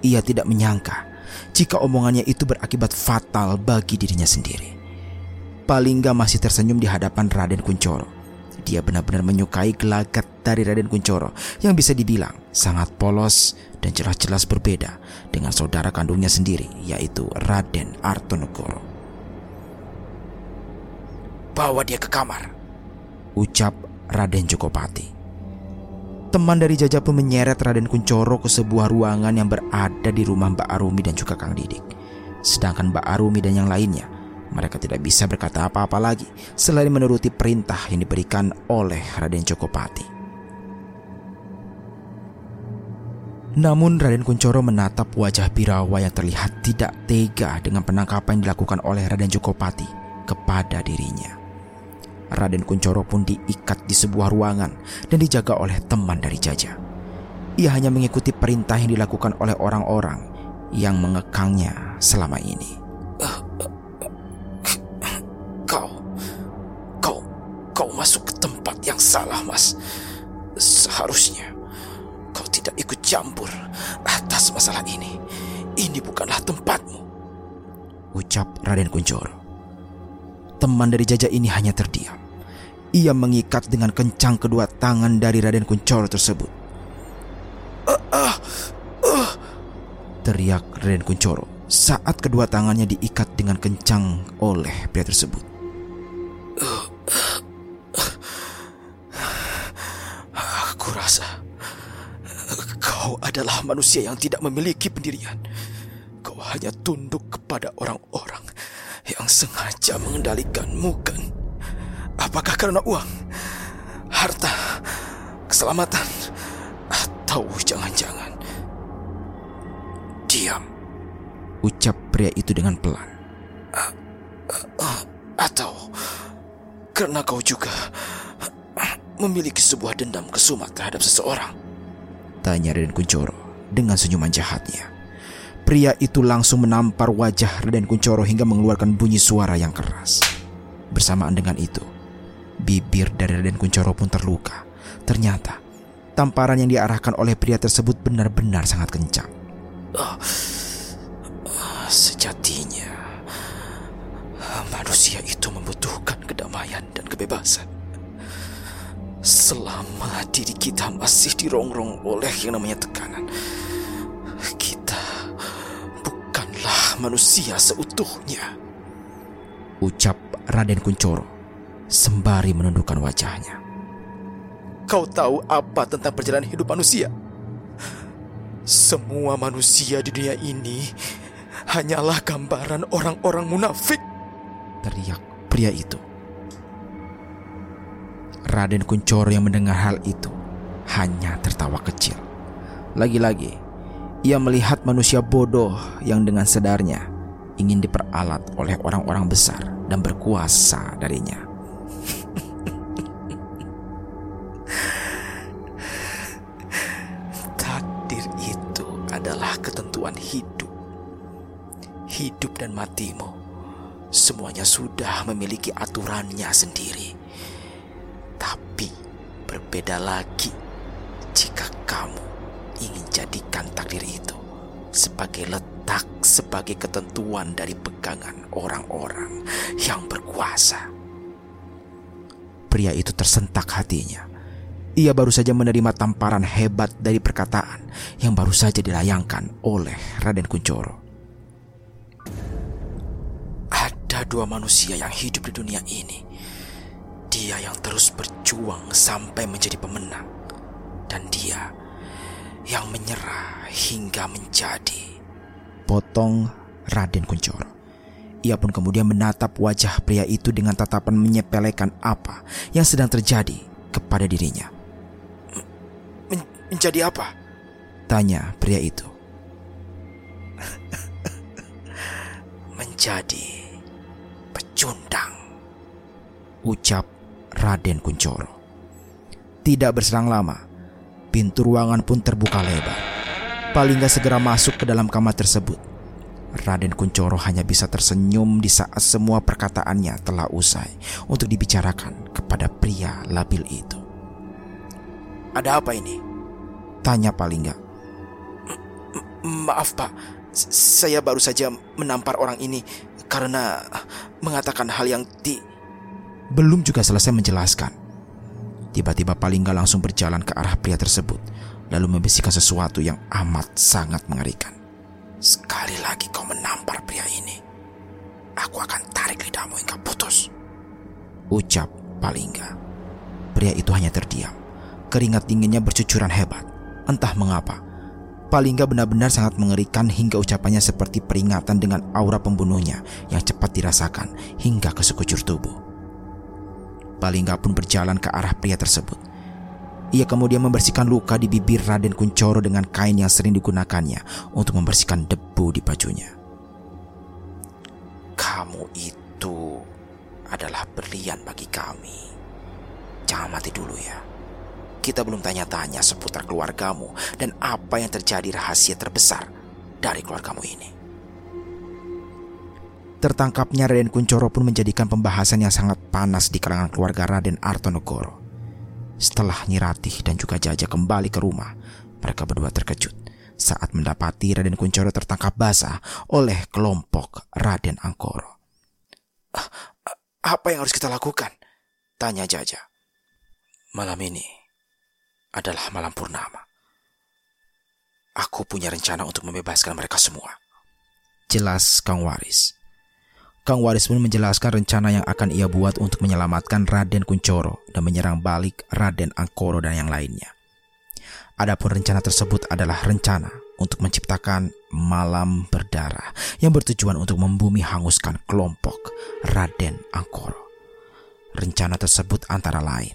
Ia tidak menyangka jika omongannya itu berakibat fatal bagi dirinya sendiri. Palingga masih tersenyum di hadapan Raden Kuncoro. Dia benar-benar menyukai gelagat dari Raden Kuncoro yang bisa dibilang sangat polos dan jelas-jelas berbeda dengan saudara kandungnya sendiri yaitu Raden Artonegoro. Bawa dia ke kamar. Ucap Raden Jokopati. Teman dari Jaja pun menyeret Raden Kuncoro ke sebuah ruangan yang berada di rumah Mbak Arumi dan juga Kang Didik. Sedangkan Mbak Arumi dan yang lainnya, mereka tidak bisa berkata apa-apa lagi selain menuruti perintah yang diberikan oleh Raden Jokopati. Namun Raden Kuncoro menatap wajah Birawa yang terlihat tidak tega dengan penangkapan yang dilakukan oleh Raden Jokopati kepada dirinya. Raden Kuncoro pun diikat di sebuah ruangan dan dijaga oleh teman dari Jaja. Ia hanya mengikuti perintah yang dilakukan oleh orang-orang yang mengekangnya selama ini. Kau, kau, kau masuk ke tempat yang salah, Mas. Seharusnya tidak ikut campur atas masalah ini. Ini bukanlah tempatmu. Ucap Raden Kuncoro. Teman dari Jaja ini hanya terdiam. Ia mengikat dengan kencang kedua tangan dari Raden Kuncoro tersebut. Teriak Raden Kuncoro saat kedua tangannya diikat dengan kencang oleh pria tersebut. Aku rasa kau adalah manusia yang tidak memiliki pendirian. Kau hanya tunduk kepada orang-orang yang sengaja mengendalikanmu kan? Apakah karena uang, harta, keselamatan, atau jangan-jangan diam? Ucap pria itu dengan pelan. Atau karena kau juga memiliki sebuah dendam kesumat terhadap seseorang? Tanya Raden Kuncoro dengan senyuman jahatnya. Pria itu langsung menampar wajah Raden Kuncoro hingga mengeluarkan bunyi suara yang keras. Bersamaan dengan itu, bibir dari Raden Kuncoro pun terluka. Ternyata, tamparan yang diarahkan oleh pria tersebut benar-benar sangat kencang. Sejatinya, manusia itu membutuhkan kedamaian dan kebebasan. Selama diri kita masih dirongrong oleh yang namanya tekanan, kita bukanlah manusia seutuhnya. Ucap Raden Kuncoro sembari menundukkan wajahnya. Kau tahu apa tentang perjalanan hidup manusia? Semua manusia di dunia ini hanyalah gambaran orang-orang munafik. Teriak pria itu. Raden Kuncoro yang mendengar hal itu hanya tertawa kecil. Lagi-lagi, ia melihat manusia bodoh yang dengan sedarnya ingin diperalat oleh orang-orang besar dan berkuasa darinya. Takdir itu adalah ketentuan hidup. Hidup dan matimu semuanya sudah memiliki aturannya sendiri. Tapi berbeda lagi jika kamu ingin jadikan takdir itu sebagai letak sebagai ketentuan dari pegangan orang-orang yang berkuasa. Pria itu tersentak hatinya. Ia baru saja menerima tamparan hebat dari perkataan yang baru saja dilayangkan oleh Raden Kuncoro. Ada dua manusia yang hidup di dunia ini. Dia yang terus berjuang sampai menjadi pemenang. Dan dia yang menyerah hingga menjadi. Potong Raden Kuncoro. Ia pun kemudian menatap wajah pria itu dengan tatapan menyepelekan apa yang sedang terjadi kepada dirinya. Men- menjadi apa? Tanya pria itu. Menjadi pecundang. Ucap Raden Kuncoro. Tidak berserang lama, pintu ruangan pun terbuka lebar. Palingga segera masuk ke dalam kamar tersebut. Raden Kuncoro hanya bisa tersenyum di saat semua perkataannya telah usai untuk dibicarakan kepada pria labil itu. Ada apa ini? Tanya Palingga. Maaf pak, saya baru saja menampar orang ini karena mengatakan hal yang ti... Belum juga selesai menjelaskan. Tiba-tiba Palingga langsung berjalan ke arah pria tersebut, lalu membisikkan sesuatu yang amat sangat mengerikan. Sekali lagi kau menampar pria ini, aku akan tarik lidahmu hingga putus. Ucap Palingga. Pria itu hanya terdiam. Keringat dinginnya bercucuran hebat. Entah mengapa, Palingga benar-benar sangat mengerikan hingga ucapannya seperti peringatan dengan aura pembunuhnya yang cepat dirasakan hingga ke sekujur tubuh. Palingga pun berjalan ke arah pria tersebut. Ia kemudian membersihkan luka di bibir Raden Kuncoro dengan kain yang sering digunakannya untuk membersihkan debu di bajunya. Kamu itu adalah berlian bagi kami. Jangan mati dulu ya. Kita belum tanya-tanya seputar keluargamu dan apa yang terjadi rahasia terbesar dari keluargamu ini. Tertangkapnya Raden Kuncoro pun menjadikan pembahasan yang sangat panas di kalangan keluarga Raden Artonegoro. Setelah Nyiratih dan juga Jaja kembali ke rumah, mereka berdua terkejut saat mendapati Raden Kuncoro tertangkap basah oleh kelompok Raden Angkoro. Ah, ah, apa yang harus kita lakukan? Tanya Jaja. Malam ini adalah malam purnama. Aku punya rencana untuk membebaskan mereka semua. Jelas Kang Waris. Kang Waris pun menjelaskan rencana yang akan ia buat untuk menyelamatkan Raden Kuncoro dan menyerang balik Raden Angkoro dan yang lainnya. Adapun rencana tersebut adalah rencana untuk menciptakan malam berdarah yang bertujuan untuk membumi hanguskan kelompok Raden Angkoro. Rencana tersebut antara lain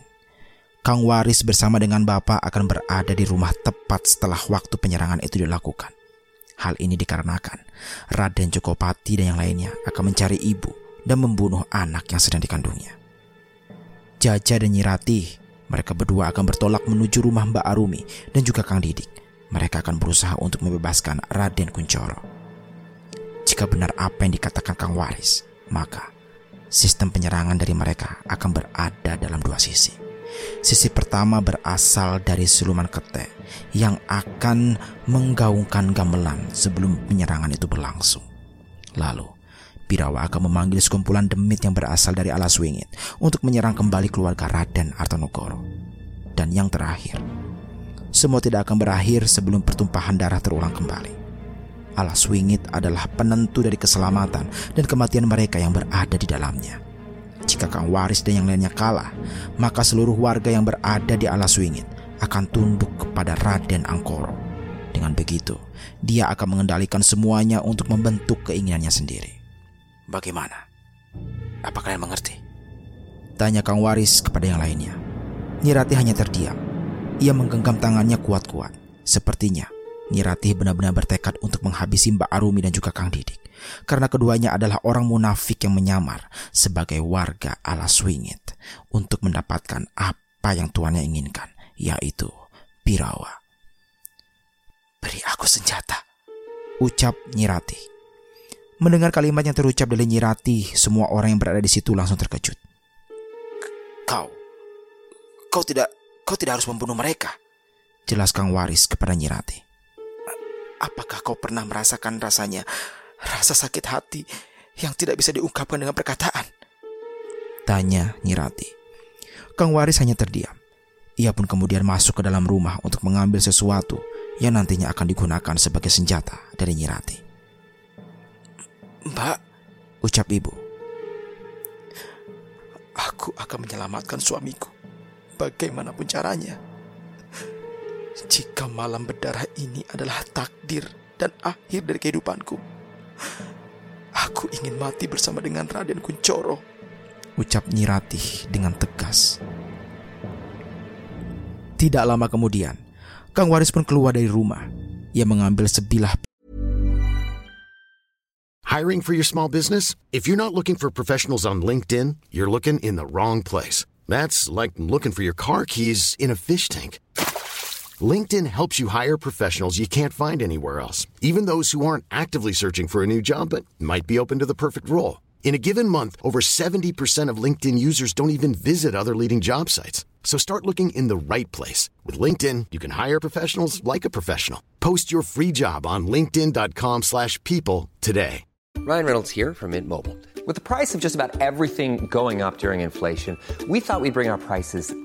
Kang Waris bersama dengan Bapak akan berada di rumah tepat setelah waktu penyerangan itu dilakukan. Hal ini dikarenakan Raden Jokopati dan yang lainnya akan mencari ibu dan membunuh anak yang sedang dikandungnya. Jaja dan Nyirati, mereka berdua akan bertolak menuju rumah Mbak Arumi dan juga Kang Didik. Mereka akan berusaha untuk membebaskan Raden Kuncoro. Jika benar apa yang dikatakan Kang Waris, maka sistem penyerangan dari mereka akan berada dalam dua sisi. Sisi pertama berasal dari siluman kete yang akan menggaungkan gamelan sebelum penyerangan itu berlangsung. Lalu, Birawa akan memanggil sekumpulan demit yang berasal dari Alas Wingit untuk menyerang kembali keluarga Raden Artonogoro. Dan yang terakhir, semua tidak akan berakhir sebelum pertumpahan darah terulang kembali. Alas Wingit adalah penentu dari keselamatan dan kematian mereka yang berada di dalamnya. Jika Kang Waris dan yang lainnya kalah, maka seluruh warga yang berada di alas wingit akan tunduk kepada Raden Angkoro. Dengan begitu, dia akan mengendalikan semuanya untuk membentuk keinginannya sendiri. Bagaimana? Apa kalian mengerti? Tanya Kang Waris kepada yang lainnya. Nyirati hanya terdiam. Ia menggenggam tangannya kuat-kuat. Sepertinya Nyirati benar-benar bertekad untuk menghabisi Mbak Arumi dan juga Kang Didik karena keduanya adalah orang munafik yang menyamar sebagai warga ala Swingit untuk mendapatkan apa yang tuannya inginkan, yaitu Pirawa. Beri aku senjata, ucap Nyirati. Mendengar kalimat yang terucap dari Nyirati, semua orang yang berada di situ langsung terkejut. Kau, kau tidak, kau tidak harus membunuh mereka. Jelas Kang Waris kepada Nyirati. Apakah kau pernah merasakan rasanya Rasa sakit hati yang tidak bisa diungkapkan dengan perkataan. Tanya Nyirati. Kang Waris hanya terdiam. Ia pun kemudian masuk ke dalam rumah untuk mengambil sesuatu yang nantinya akan digunakan sebagai senjata dari Nyirati. Mbak, ucap ibu. Aku akan menyelamatkan suamiku. Bagaimanapun caranya. Jika malam berdarah ini adalah takdir dan akhir dari kehidupanku, Aku ingin mati bersama dengan Raden Kuncoro. Ucap Nyiratih dengan tegas. Tidak lama kemudian, Kang Waris pun keluar dari rumah. Ia mengambil sebilah Hiring for your small business? If you're not looking for professionals on LinkedIn, you're looking in the wrong place. That's like looking for your car keys in a fish tank. LinkedIn helps you hire professionals you can't find anywhere else, even those who aren't actively searching for a new job but might be open to the perfect role. In a given month, over 70% of LinkedIn users don't even visit other leading job sites. So start looking in the right place. With LinkedIn, you can hire professionals like a professional. Post your free job on linkedin.com slash people today. Ryan Reynolds here from Mint Mobile. With the price of just about everything going up during inflation, we thought we'd bring our prices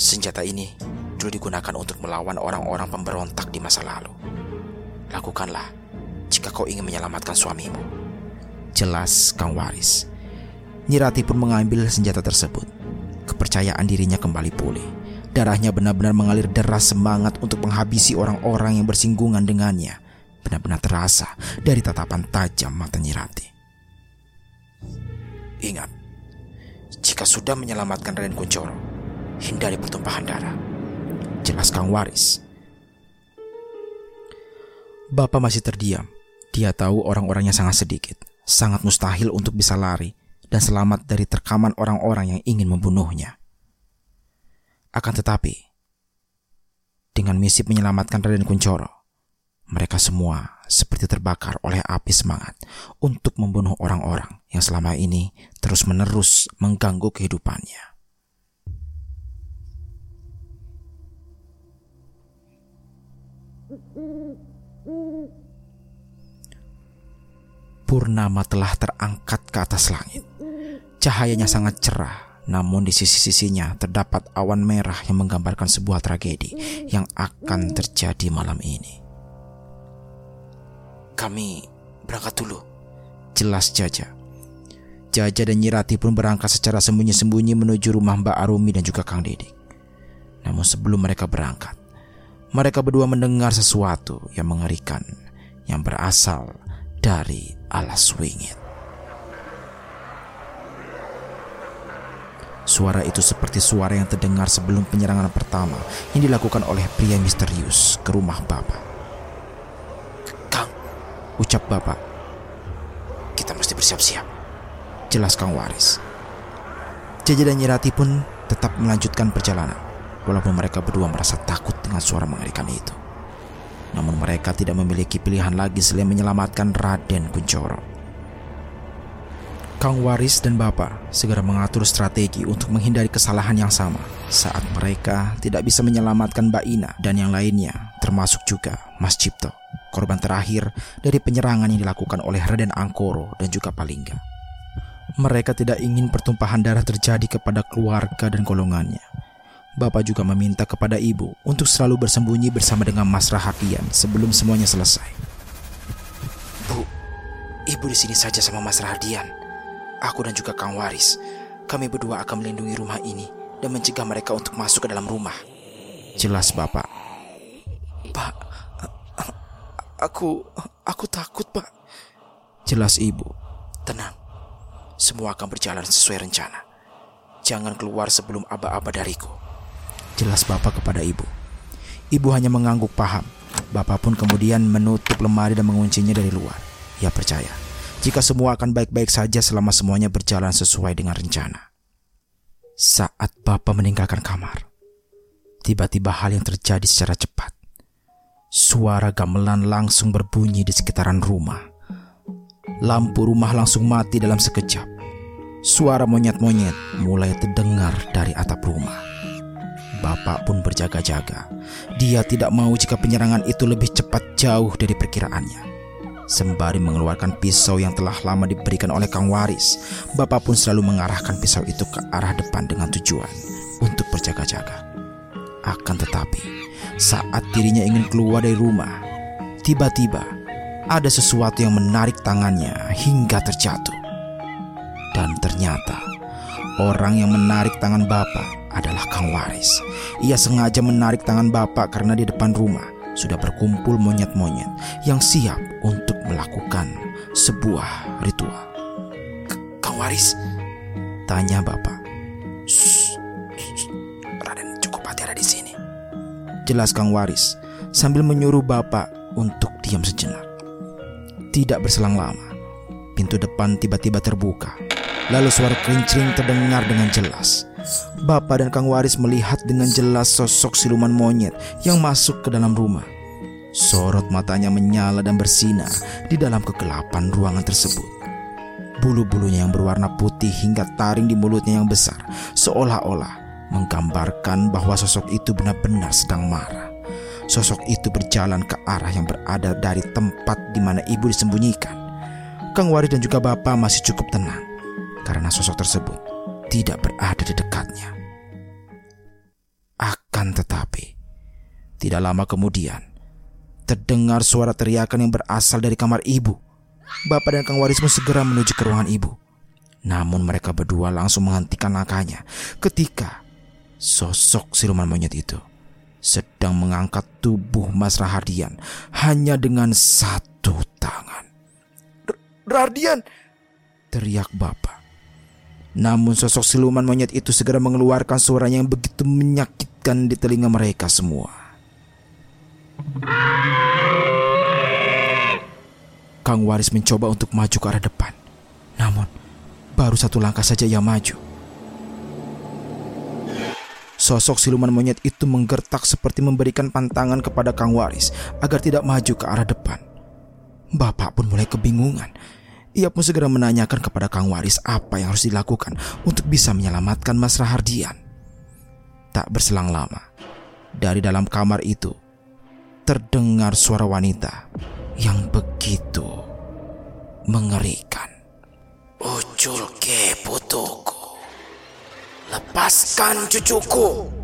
Senjata ini dulu digunakan untuk melawan orang-orang pemberontak di masa lalu. Lakukanlah jika kau ingin menyelamatkan suamimu. Jelas Kang Waris. Nyirati pun mengambil senjata tersebut. Kepercayaan dirinya kembali pulih. Darahnya benar-benar mengalir deras semangat untuk menghabisi orang-orang yang bersinggungan dengannya. benar-benar terasa dari tatapan tajam mata Nyirati. Ingat, jika sudah menyelamatkan Raden Kuncoro, hindari pertumpahan darah. Jelas Kang Waris. Bapak masih terdiam. Dia tahu orang-orangnya sangat sedikit, sangat mustahil untuk bisa lari dan selamat dari terkaman orang-orang yang ingin membunuhnya. Akan tetapi, dengan misi menyelamatkan Raden Kuncoro, mereka semua seperti terbakar oleh api semangat untuk membunuh orang-orang yang selama ini terus-menerus mengganggu kehidupannya. Purnama telah terangkat ke atas langit. Cahayanya sangat cerah, namun di sisi-sisinya terdapat awan merah yang menggambarkan sebuah tragedi yang akan terjadi malam ini. Kami berangkat dulu. Jelas Jaja. Jaja dan Nyirati pun berangkat secara sembunyi-sembunyi menuju rumah Mbak Arumi dan juga Kang Didik. Namun sebelum mereka berangkat, mereka berdua mendengar sesuatu yang mengerikan yang berasal dari alas wingit. Suara itu seperti suara yang terdengar sebelum penyerangan pertama yang dilakukan oleh pria misterius ke rumah Bapak ucap bapak. Kita mesti bersiap-siap. Jelas Kang Waris. Jaja dan Nyirati pun tetap melanjutkan perjalanan, walaupun mereka berdua merasa takut dengan suara mengerikan itu. Namun mereka tidak memiliki pilihan lagi selain menyelamatkan Raden Kuncoro. Kang Waris dan Bapak segera mengatur strategi untuk menghindari kesalahan yang sama saat mereka tidak bisa menyelamatkan Mbak Ina dan yang lainnya, termasuk juga Mas Cipto, korban terakhir dari penyerangan yang dilakukan oleh Raden Angkoro dan juga Palingga. Mereka tidak ingin pertumpahan darah terjadi kepada keluarga dan golongannya. Bapak juga meminta kepada ibu untuk selalu bersembunyi bersama dengan Mas Rahadian sebelum semuanya selesai. Bu, ibu di sini saja sama Mas Rahadian. Aku dan juga Kang Waris, kami berdua akan melindungi rumah ini dan mencegah mereka untuk masuk ke dalam rumah. Jelas, Bapak. Pak, aku aku takut, Pak. Jelas, Ibu. Tenang. Semua akan berjalan sesuai rencana. Jangan keluar sebelum aba-aba dariku. Jelas Bapak kepada Ibu. Ibu hanya mengangguk paham. Bapak pun kemudian menutup lemari dan menguncinya dari luar. Ia percaya jika semua akan baik-baik saja selama semuanya berjalan sesuai dengan rencana. Saat Bapak meninggalkan kamar, tiba-tiba hal yang terjadi secara cepat. Suara gamelan langsung berbunyi di sekitaran rumah. Lampu rumah langsung mati dalam sekejap. Suara monyet-monyet mulai terdengar dari atap rumah. Bapak pun berjaga-jaga. Dia tidak mau jika penyerangan itu lebih cepat jauh dari perkiraannya. Sembari mengeluarkan pisau yang telah lama diberikan oleh Kang Waris, Bapak pun selalu mengarahkan pisau itu ke arah depan dengan tujuan untuk berjaga-jaga. Akan tetapi, saat dirinya ingin keluar dari rumah, tiba-tiba ada sesuatu yang menarik tangannya hingga terjatuh. Dan ternyata, orang yang menarik tangan Bapak adalah Kang Waris. Ia sengaja menarik tangan Bapak karena di depan rumah sudah berkumpul monyet-monyet yang siap untuk melakukan sebuah ritual. Kang Waris, tanya Bapak. Raden cukup hati ada di sini. Jelas Kang Waris sambil menyuruh Bapak untuk diam sejenak. Tidak berselang lama, pintu depan tiba-tiba terbuka. Lalu suara kerincing terdengar dengan jelas. Bapak dan Kang Waris melihat dengan jelas sosok siluman monyet yang masuk ke dalam rumah. Sorot matanya menyala dan bersinar di dalam kegelapan ruangan tersebut. Bulu-bulunya yang berwarna putih hingga taring di mulutnya yang besar, seolah-olah menggambarkan bahwa sosok itu benar-benar sedang marah. Sosok itu berjalan ke arah yang berada dari tempat di mana ibu disembunyikan. Kang Waris dan juga Bapak masih cukup tenang karena sosok tersebut tidak berada di dekatnya. Akan tetapi, tidak lama kemudian, terdengar suara teriakan yang berasal dari kamar ibu. Bapak dan Kang Waris segera menuju ke ruangan ibu. Namun mereka berdua langsung menghentikan langkahnya ketika sosok siluman monyet itu sedang mengangkat tubuh Mas Rahardian hanya dengan satu tangan. Rahardian! Teriak bapak. Namun sosok siluman monyet itu segera mengeluarkan suara yang begitu menyakitkan di telinga mereka semua. Kang Waris mencoba untuk maju ke arah depan. Namun, baru satu langkah saja ia maju. Sosok siluman monyet itu menggertak seperti memberikan pantangan kepada Kang Waris agar tidak maju ke arah depan. Bapak pun mulai kebingungan. Ia pun segera menanyakan kepada Kang Waris apa yang harus dilakukan untuk bisa menyelamatkan Mas Rahardian. Tak berselang lama, dari dalam kamar itu terdengar suara wanita yang begitu mengerikan. Ucul ke putuku. Lepaskan cucuku.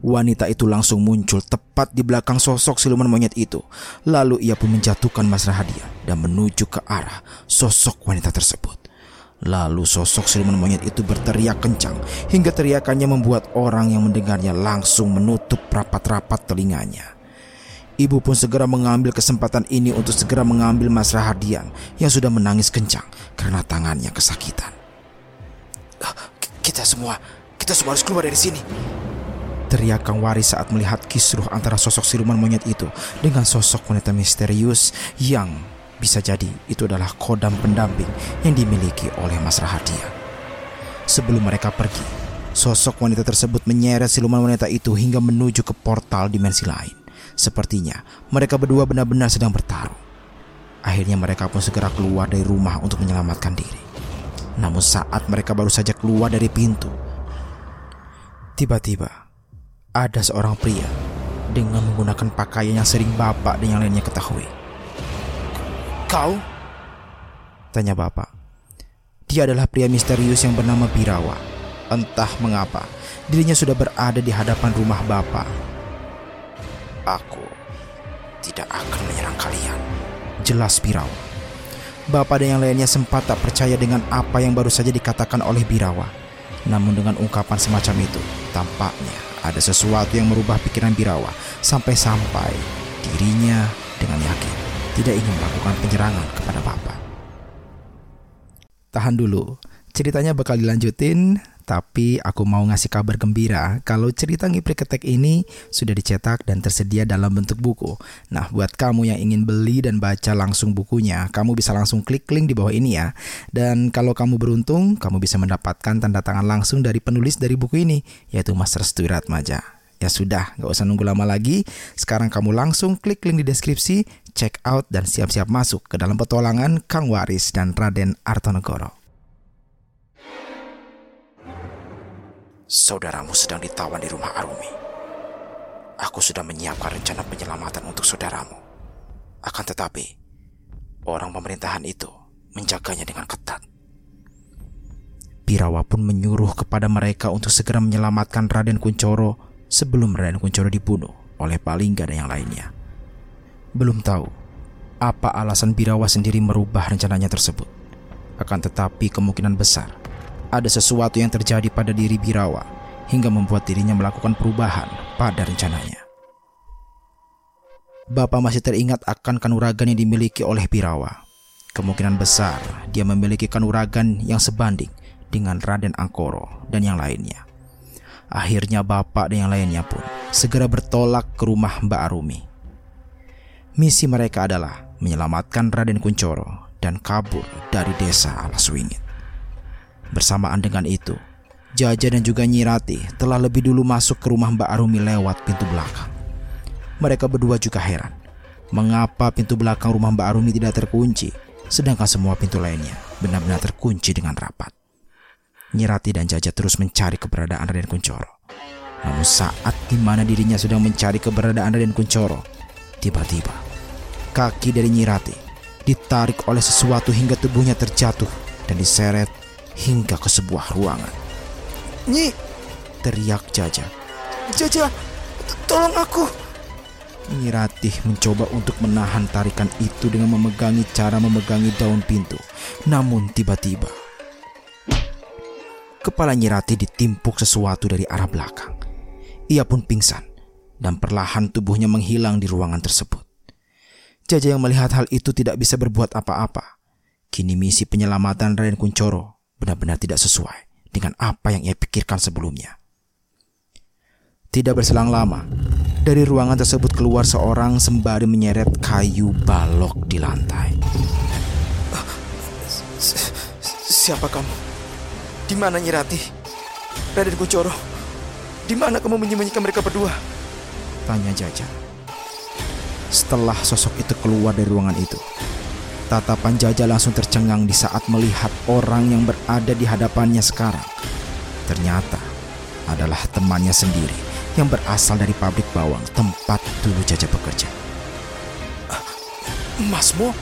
Wanita itu langsung muncul tepat di belakang sosok siluman monyet itu. Lalu ia pun menjatuhkan Mas Rahadia dan menuju ke arah sosok wanita tersebut. Lalu sosok siluman monyet itu berteriak kencang hingga teriakannya membuat orang yang mendengarnya langsung menutup rapat-rapat telinganya. Ibu pun segera mengambil kesempatan ini untuk segera mengambil Mas Rahardian yang sudah menangis kencang karena tangannya kesakitan. Ah, kita semua, kita semua harus keluar dari sini. Teriak Kang Waris saat melihat kisruh antara sosok siluman monyet itu dengan sosok wanita misterius yang bisa jadi itu adalah kodam pendamping yang dimiliki oleh Mas Rahardian. Sebelum mereka pergi, sosok wanita tersebut menyeret siluman wanita itu hingga menuju ke portal dimensi lain. Sepertinya mereka berdua benar-benar sedang bertarung. Akhirnya mereka pun segera keluar dari rumah untuk menyelamatkan diri. Namun saat mereka baru saja keluar dari pintu, tiba-tiba ada seorang pria dengan menggunakan pakaian yang sering bapak dan yang lainnya ketahui. Kau? Tanya bapak. Dia adalah pria misterius yang bernama Birawa. Entah mengapa, dirinya sudah berada di hadapan rumah bapak. Aku tidak akan menyerang kalian. Jelas Birawa. Bapak dan yang lainnya sempat tak percaya dengan apa yang baru saja dikatakan oleh Birawa. Namun dengan ungkapan semacam itu, tampaknya ada sesuatu yang merubah pikiran Birawa sampai-sampai dirinya dengan yakin tidak ingin melakukan penyerangan kepada Bapak. Tahan dulu, ceritanya bakal dilanjutin, tapi aku mau ngasih kabar gembira kalau cerita Ngipri Ketek ini sudah dicetak dan tersedia dalam bentuk buku. Nah, buat kamu yang ingin beli dan baca langsung bukunya, kamu bisa langsung klik link di bawah ini ya. Dan kalau kamu beruntung, kamu bisa mendapatkan tanda tangan langsung dari penulis dari buku ini, yaitu Mas Restu Ratmaja. Ya sudah, gak usah nunggu lama lagi. Sekarang kamu langsung klik link di deskripsi, check out dan siap-siap masuk ke dalam petualangan Kang Waris dan Raden Artonegoro. Saudaramu sedang ditawan di rumah Arumi. Aku sudah menyiapkan rencana penyelamatan untuk saudaramu. Akan tetapi, orang pemerintahan itu menjaganya dengan ketat. Birawa pun menyuruh kepada mereka untuk segera menyelamatkan Raden Kuncoro sebelum Raden Kuncoro dibunuh oleh Palingga dan yang lainnya. Belum tahu apa alasan Birawa sendiri merubah rencananya tersebut. Akan tetapi kemungkinan besar ada sesuatu yang terjadi pada diri Birawa hingga membuat dirinya melakukan perubahan pada rencananya. Bapak masih teringat akan kanuragan yang dimiliki oleh Birawa. Kemungkinan besar dia memiliki kanuragan yang sebanding dengan Raden Angkoro dan yang lainnya. Akhirnya bapak dan yang lainnya pun segera bertolak ke rumah Mbak Arumi. Misi mereka adalah menyelamatkan Raden Kuncoro dan kabur dari desa Alaswingit. Bersamaan dengan itu, Jaja dan juga Nyirati telah lebih dulu masuk ke rumah Mbak Arumi lewat pintu belakang. Mereka berdua juga heran, mengapa pintu belakang rumah Mbak Arumi tidak terkunci, sedangkan semua pintu lainnya benar-benar terkunci dengan rapat. Nyirati dan Jaja terus mencari keberadaan Raden Kuncoro. Namun saat di mana dirinya sedang mencari keberadaan Raden Kuncoro, tiba-tiba kaki dari Nyirati ditarik oleh sesuatu hingga tubuhnya terjatuh dan diseret hingga ke sebuah ruangan. Nyi, Teriak Jaja. Jaja, tolong aku. Nyiratih mencoba untuk menahan tarikan itu dengan memegangi cara memegangi daun pintu. Namun tiba-tiba kepala Nyirati ditimpuk sesuatu dari arah belakang. Ia pun pingsan dan perlahan tubuhnya menghilang di ruangan tersebut. Jaja yang melihat hal itu tidak bisa berbuat apa-apa. Kini misi penyelamatan Raden Kuncoro benar-benar tidak sesuai dengan apa yang ia pikirkan sebelumnya. Tidak berselang lama, dari ruangan tersebut keluar seorang sembari menyeret kayu balok di lantai. Siapa kamu? Di mana Nyirati? Raden Kuncoro? Di mana kamu menyembunyikan mereka berdua? Tanya Jaja. Setelah sosok itu keluar dari ruangan itu, tatapan Jaja langsung tercengang di saat melihat orang yang berada di hadapannya sekarang. Ternyata adalah temannya sendiri yang berasal dari pabrik bawang tempat dulu Jaja bekerja. Masmo?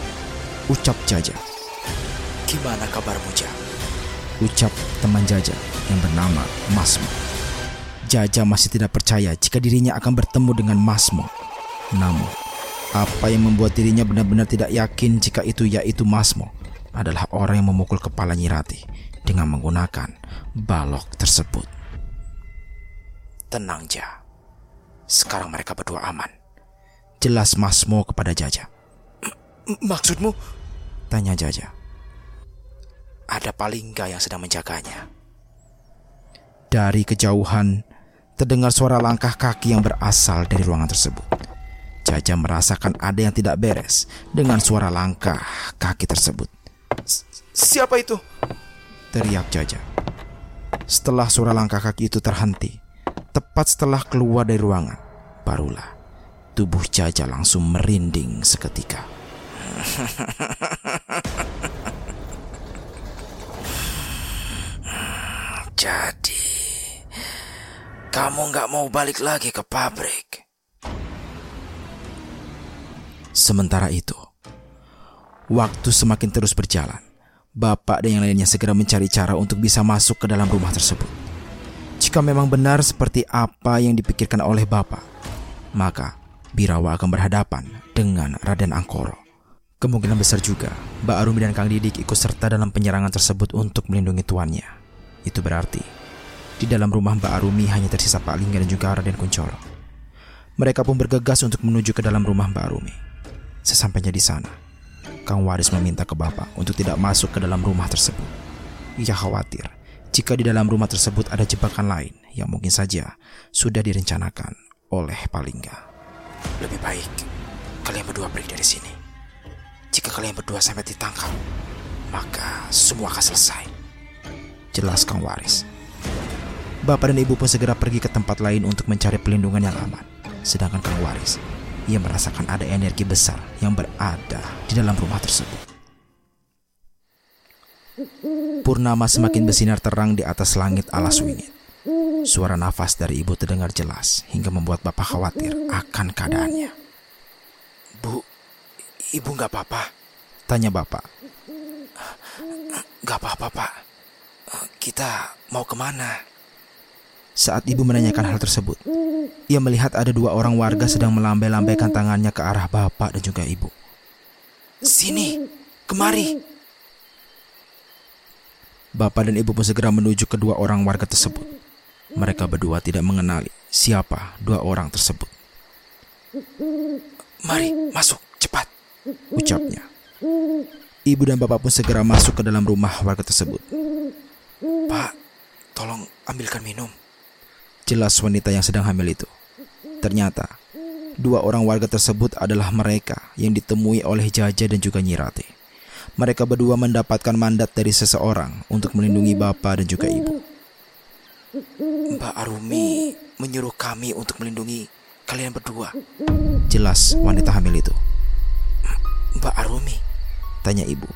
Ucap Jaja. Gimana kabarmu, Ja? Ucap teman Jaja yang bernama Masmo. Jaja masih tidak percaya jika dirinya akan bertemu dengan Masmo. Namun, apa yang membuat dirinya benar-benar tidak yakin jika itu yaitu Masmo adalah orang yang memukul kepala Nyirati dengan menggunakan balok tersebut. Tenang, Ja. Sekarang mereka berdua aman. Jelas Masmo kepada Jaja. M- maksudmu? Tanya Jaja. Ada Palingga yang sedang menjaganya. Dari kejauhan, terdengar suara langkah kaki yang berasal dari ruangan tersebut. Jaja merasakan ada yang tidak beres dengan suara langkah kaki tersebut. Siapa itu? Teriak Jaja. Setelah suara langkah kaki itu terhenti, tepat setelah keluar dari ruangan, barulah tubuh Jaja langsung merinding seketika. Jadi, kamu nggak mau balik lagi ke pabrik? Sementara itu, waktu semakin terus berjalan. Bapak dan yang lainnya segera mencari cara untuk bisa masuk ke dalam rumah tersebut. Jika memang benar seperti apa yang dipikirkan oleh Bapak, maka Birawa akan berhadapan dengan Raden Angkoro. Kemungkinan besar juga Mbak Arumi dan Kang Didik ikut serta dalam penyerangan tersebut untuk melindungi tuannya. Itu berarti di dalam rumah Mbak Arumi hanya tersisa Pak Lingga dan juga Raden Kuncoro. Mereka pun bergegas untuk menuju ke dalam rumah Mbak Arumi. Sesampainya di sana, Kang Waris meminta ke Bapak untuk tidak masuk ke dalam rumah tersebut. Ia khawatir jika di dalam rumah tersebut ada jebakan lain yang mungkin saja sudah direncanakan oleh Palingga. Lebih baik kalian berdua pergi dari sini. Jika kalian berdua sampai ditangkap, maka semua akan selesai. Jelas Kang Waris. Bapak dan Ibu pun segera pergi ke tempat lain untuk mencari pelindungan yang aman. Sedangkan Kang Waris, ia merasakan ada energi besar yang berada di dalam rumah tersebut. Purnama semakin bersinar terang di atas langit alas wingit. Suara nafas dari ibu terdengar jelas hingga membuat bapak khawatir akan keadaannya. Bu, ibu nggak apa-apa? Tanya bapak. Nggak apa-apa, Pak. Kita mau ke mana? Saat ibu menanyakan hal tersebut, ia melihat ada dua orang warga sedang melambai-lambaikan tangannya ke arah bapak dan juga ibu. Sini, kemari. Bapak dan ibu pun segera menuju kedua orang warga tersebut. Mereka berdua tidak mengenali siapa dua orang tersebut. Mari, masuk, cepat. Ucapnya. Ibu dan bapak pun segera masuk ke dalam rumah warga tersebut. Pak, tolong ambilkan minum. Jelas wanita yang sedang hamil itu. Ternyata, dua orang warga tersebut adalah mereka yang ditemui oleh Jaja dan juga Nyirati. Mereka berdua mendapatkan mandat dari seseorang untuk melindungi bapak dan juga ibu. Mbak Arumi menyuruh kami untuk melindungi kalian berdua. Jelas wanita hamil itu. Mbak Arumi, Tanya ibu.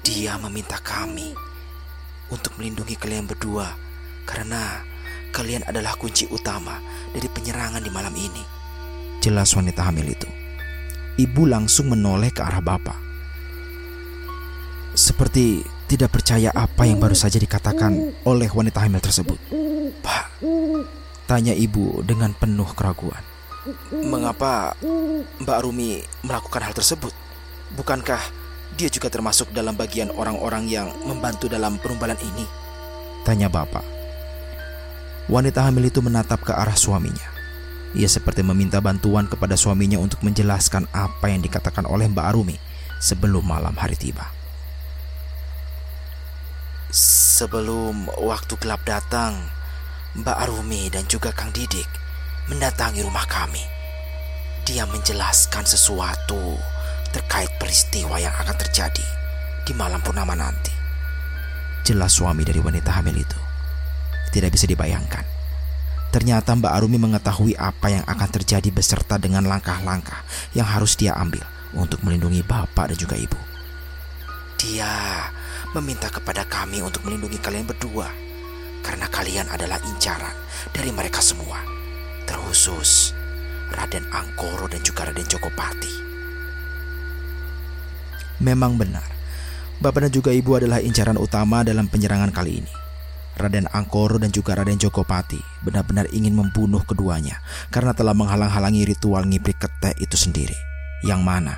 dia meminta kami untuk melindungi kalian berdua karena kalian adalah kunci utama dari penyerangan di malam ini. Jelas wanita hamil itu. Ibu langsung menoleh ke arah bapak. Seperti tidak percaya apa yang baru saja dikatakan oleh wanita hamil tersebut. Pak, Tanya ibu dengan penuh keraguan. mengapa Mbak Arumi melakukan hal tersebut? Bukankah dia juga termasuk dalam bagian orang-orang yang membantu dalam penumbalan ini? Tanya bapak. Wanita hamil itu menatap ke arah suaminya. Ia seperti meminta bantuan kepada suaminya untuk menjelaskan apa yang dikatakan oleh Mbak Arumi sebelum malam hari tiba. Sebelum waktu gelap datang, Mbak Arumi dan juga Kang Didik mendatangi rumah kami. Dia menjelaskan sesuatu terkait peristiwa yang akan terjadi di malam purnama nanti. Jelas suami dari wanita hamil itu. Tidak bisa dibayangkan. Ternyata Mbak Arumi mengetahui apa yang akan terjadi beserta dengan langkah-langkah yang harus dia ambil untuk melindungi bapak dan juga ibu. Dia meminta kepada kami untuk melindungi kalian berdua karena kalian adalah incaran dari mereka semua, terkhusus Raden Angkoro dan juga Raden Jokopati. Memang benar, Bapak dan juga Ibu adalah incaran utama dalam penyerangan kali ini. Raden Angkoro dan juga Raden Jokopati benar-benar ingin membunuh keduanya karena telah menghalang-halangi ritual ngiprik ketek itu sendiri. Yang mana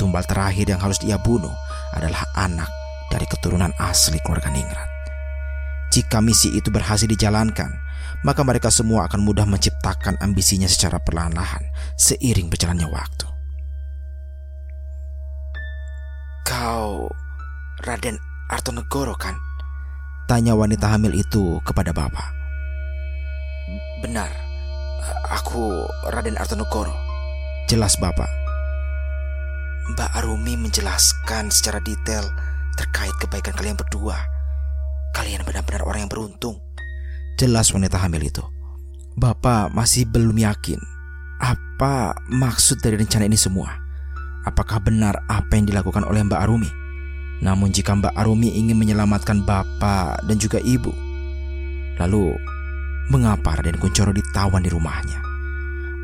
tumbal terakhir yang harus dia bunuh adalah anak dari keturunan asli keluarga Ningrat. Jika misi itu berhasil dijalankan, maka mereka semua akan mudah menciptakan ambisinya secara perlahan-lahan seiring berjalannya waktu. Kau Raden Artonegoro kan? Tanya wanita hamil itu kepada bapak. Benar, aku Raden Artonegoro. Jelas bapak. Mbak Arumi menjelaskan secara detail terkait kebaikan kalian berdua. Kalian benar-benar orang yang beruntung. Jelas wanita hamil itu. Bapak masih belum yakin apa maksud dari rencana ini semua. Apakah benar apa yang dilakukan oleh Mbak Arumi? Namun jika Mbak Arumi ingin menyelamatkan bapak dan juga ibu, lalu mengapa Raden Kuncoro ditawan di rumahnya?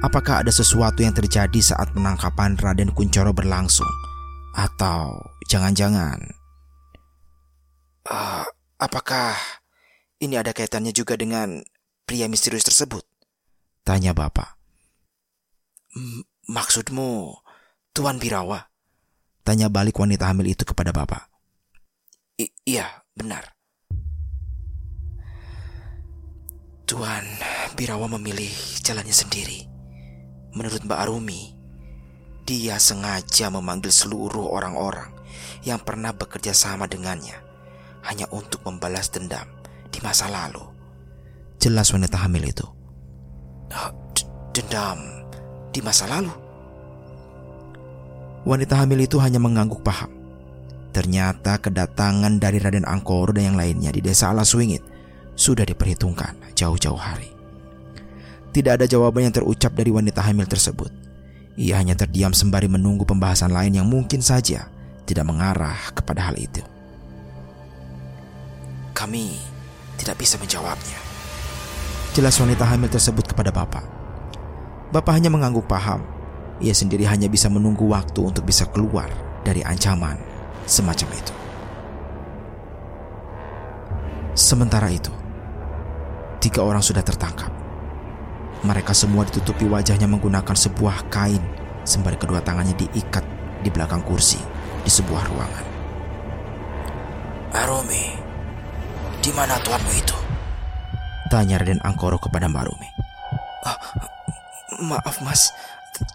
Apakah ada sesuatu yang terjadi saat penangkapan Raden Kuncoro berlangsung? Atau jangan-jangan... Uh, apakah ini ada kaitannya juga dengan pria misterius tersebut? Tanya bapak. M maksudmu Tuan Birawa? Tanya balik wanita hamil itu kepada bapak. I iya, benar. Tuan Birawa memilih jalannya sendiri. Menurut Mbak Arumi, dia sengaja memanggil seluruh orang-orang yang pernah bekerja sama dengannya hanya untuk membalas dendam di masa lalu. Jelas wanita hamil itu. Dendam di masa lalu? Wanita hamil itu hanya mengangguk paham. Ternyata kedatangan dari Raden Angkor dan yang lainnya di desa Alaswingit sudah diperhitungkan jauh-jauh hari. Tidak ada jawaban yang terucap dari wanita hamil tersebut. Ia hanya terdiam sembari menunggu pembahasan lain yang mungkin saja tidak mengarah kepada hal itu. Kami tidak bisa menjawabnya. Jelas wanita hamil tersebut kepada bapak. Bapak hanya mengangguk paham. Ia sendiri hanya bisa menunggu waktu untuk bisa keluar dari ancaman semacam itu. Sementara itu, tiga orang sudah tertangkap. Mereka semua ditutupi wajahnya menggunakan sebuah kain sembari kedua tangannya diikat di belakang kursi di sebuah ruangan. Arumi, di mana tuanmu itu? Tanya Raden Angkoro kepada Mbak Rumi. Ah, maaf mas,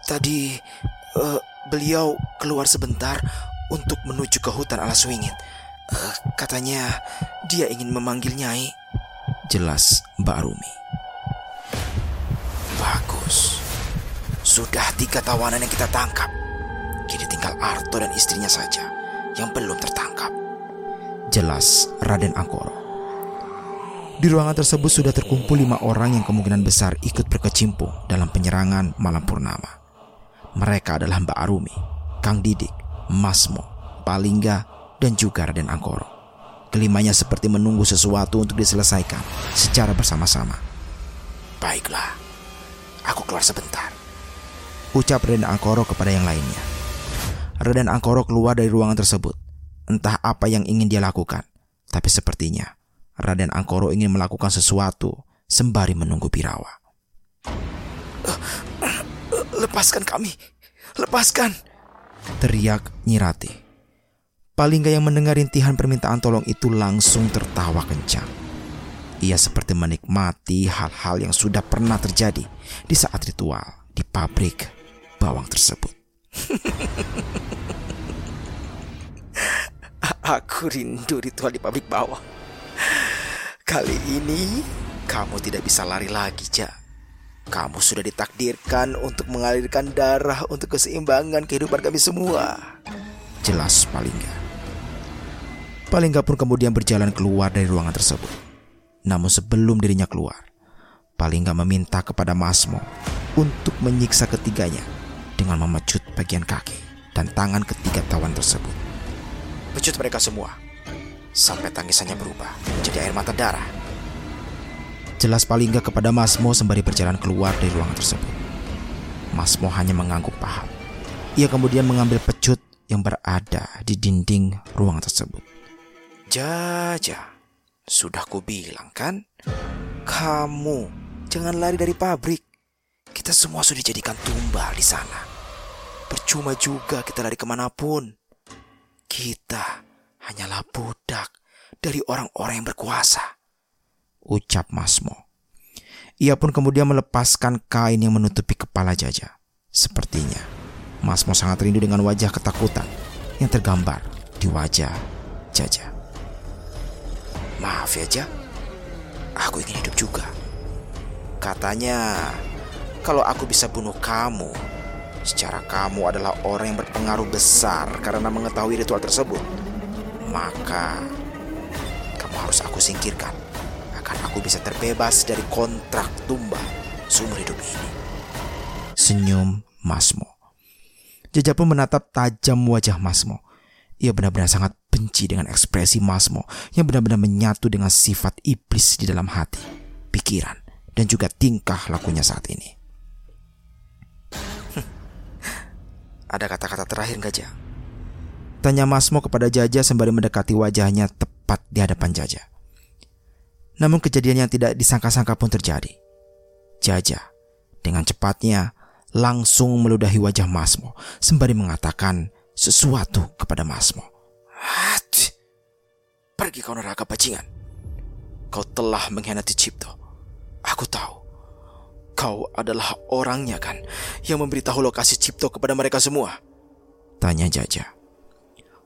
tadi uh, beliau keluar sebentar untuk menuju ke hutan alas wingit. Uh, katanya dia ingin memanggil Nyai. Jelas Mbak Rumi. Bagus. Sudah tiga tawanan yang kita tangkap. Kini tinggal Arto dan istrinya saja yang belum tertangkap. Jelas Raden Angkoro. Di ruangan tersebut sudah terkumpul lima orang yang kemungkinan besar ikut berkecimpung dalam penyerangan malam purnama. Mereka adalah Mbak Arumi, Kang Didik, Masmo, Palingga, dan juga Raden Angkoro. Kelimanya seperti menunggu sesuatu untuk diselesaikan secara bersama-sama. Baiklah, aku keluar sebentar. Ucap Raden Angkoro kepada yang lainnya. Raden Angkoro keluar dari ruangan tersebut. Entah apa yang ingin dia lakukan, tapi sepertinya Raden Angkoro ingin melakukan sesuatu sembari menunggu Birawa. Lepaskan kami, lepaskan! Teriak Nyirati. Palingga yang mendengar rintihan permintaan tolong itu langsung tertawa kencang. Ia seperti menikmati hal-hal yang sudah pernah terjadi di saat ritual di pabrik bawang tersebut. Aku rindu ritual di pabrik bawang. Kali ini kamu tidak bisa lari lagi, Ja. Kamu sudah ditakdirkan untuk mengalirkan darah untuk keseimbangan kehidupan kami semua. Jelas Palingga. Palingga pun kemudian berjalan keluar dari ruangan tersebut. Namun sebelum dirinya keluar, Palingga meminta kepada Masmo untuk menyiksa ketiganya dengan memecut bagian kaki dan tangan ketiga tawan tersebut. Pecut mereka semua sampai tangisannya berubah menjadi air mata darah. Jelas Palingga kepada Masmo sembari berjalan keluar dari ruangan tersebut. Masmo hanya mengangguk paham. Ia kemudian mengambil pecut yang berada di dinding ruangan tersebut. Jaja, sudah ku bilang kan? Kamu jangan lari dari pabrik. Kita semua sudah dijadikan tumbal di sana. Percuma juga kita lari ke mana pun. Kita hanyalah budak dari orang-orang yang berkuasa. Ucap Masmo. Ia pun kemudian melepaskan kain yang menutupi kepala Jaja. Sepertinya, Masmo sangat rindu dengan wajah ketakutan yang tergambar di wajah Jaja. Maaf ya, Ja. Aku ingin hidup juga. Katanya, kalau aku bisa bunuh kamu, secara kamu adalah orang yang berpengaruh besar karena mengetahui ritual tersebut, maka harus aku singkirkan agar aku bisa terbebas dari kontrak tumbal seumur hidup ini. Senyum Masmo. Jaja pun menatap tajam wajah Masmo. Ia benar-benar sangat benci dengan ekspresi Masmo yang benar-benar menyatu dengan sifat iblis di dalam hati, pikiran, dan juga tingkah lakunya saat ini. Ada kata-kata terakhir gak, Ja? Tanya Masmo kepada Jaja sembari mendekati wajahnya tepat di hadapan Jaja. Namun kejadian yang tidak disangka-sangka pun terjadi. Jaja dengan cepatnya langsung meludahi wajah Masmo sembari mengatakan sesuatu kepada Masmo. Hati. Pergi kau neraka bajingan. Kau telah mengkhianati Cipto. Aku tahu. Kau adalah orangnya kan yang memberitahu lokasi Cipto kepada mereka semua. Tanya Jaja.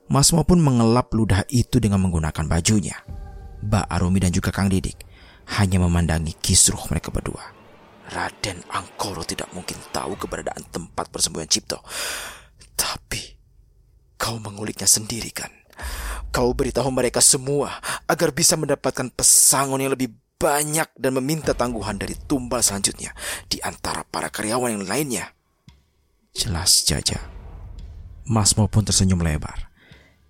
Masmo pun mengelap ludah itu dengan menggunakan bajunya. Mbak Arumi dan juga Kang Didik hanya memandangi kisruh mereka berdua. Raden Angkoro tidak mungkin tahu keberadaan tempat persembunyian Cipto. Tapi kau menguliknya sendiri kan? Kau beritahu mereka semua agar bisa mendapatkan pesangon yang lebih banyak dan meminta tangguhan dari tumbal selanjutnya di antara para karyawan yang lainnya. Jelas Jaja. Masmo pun tersenyum lebar.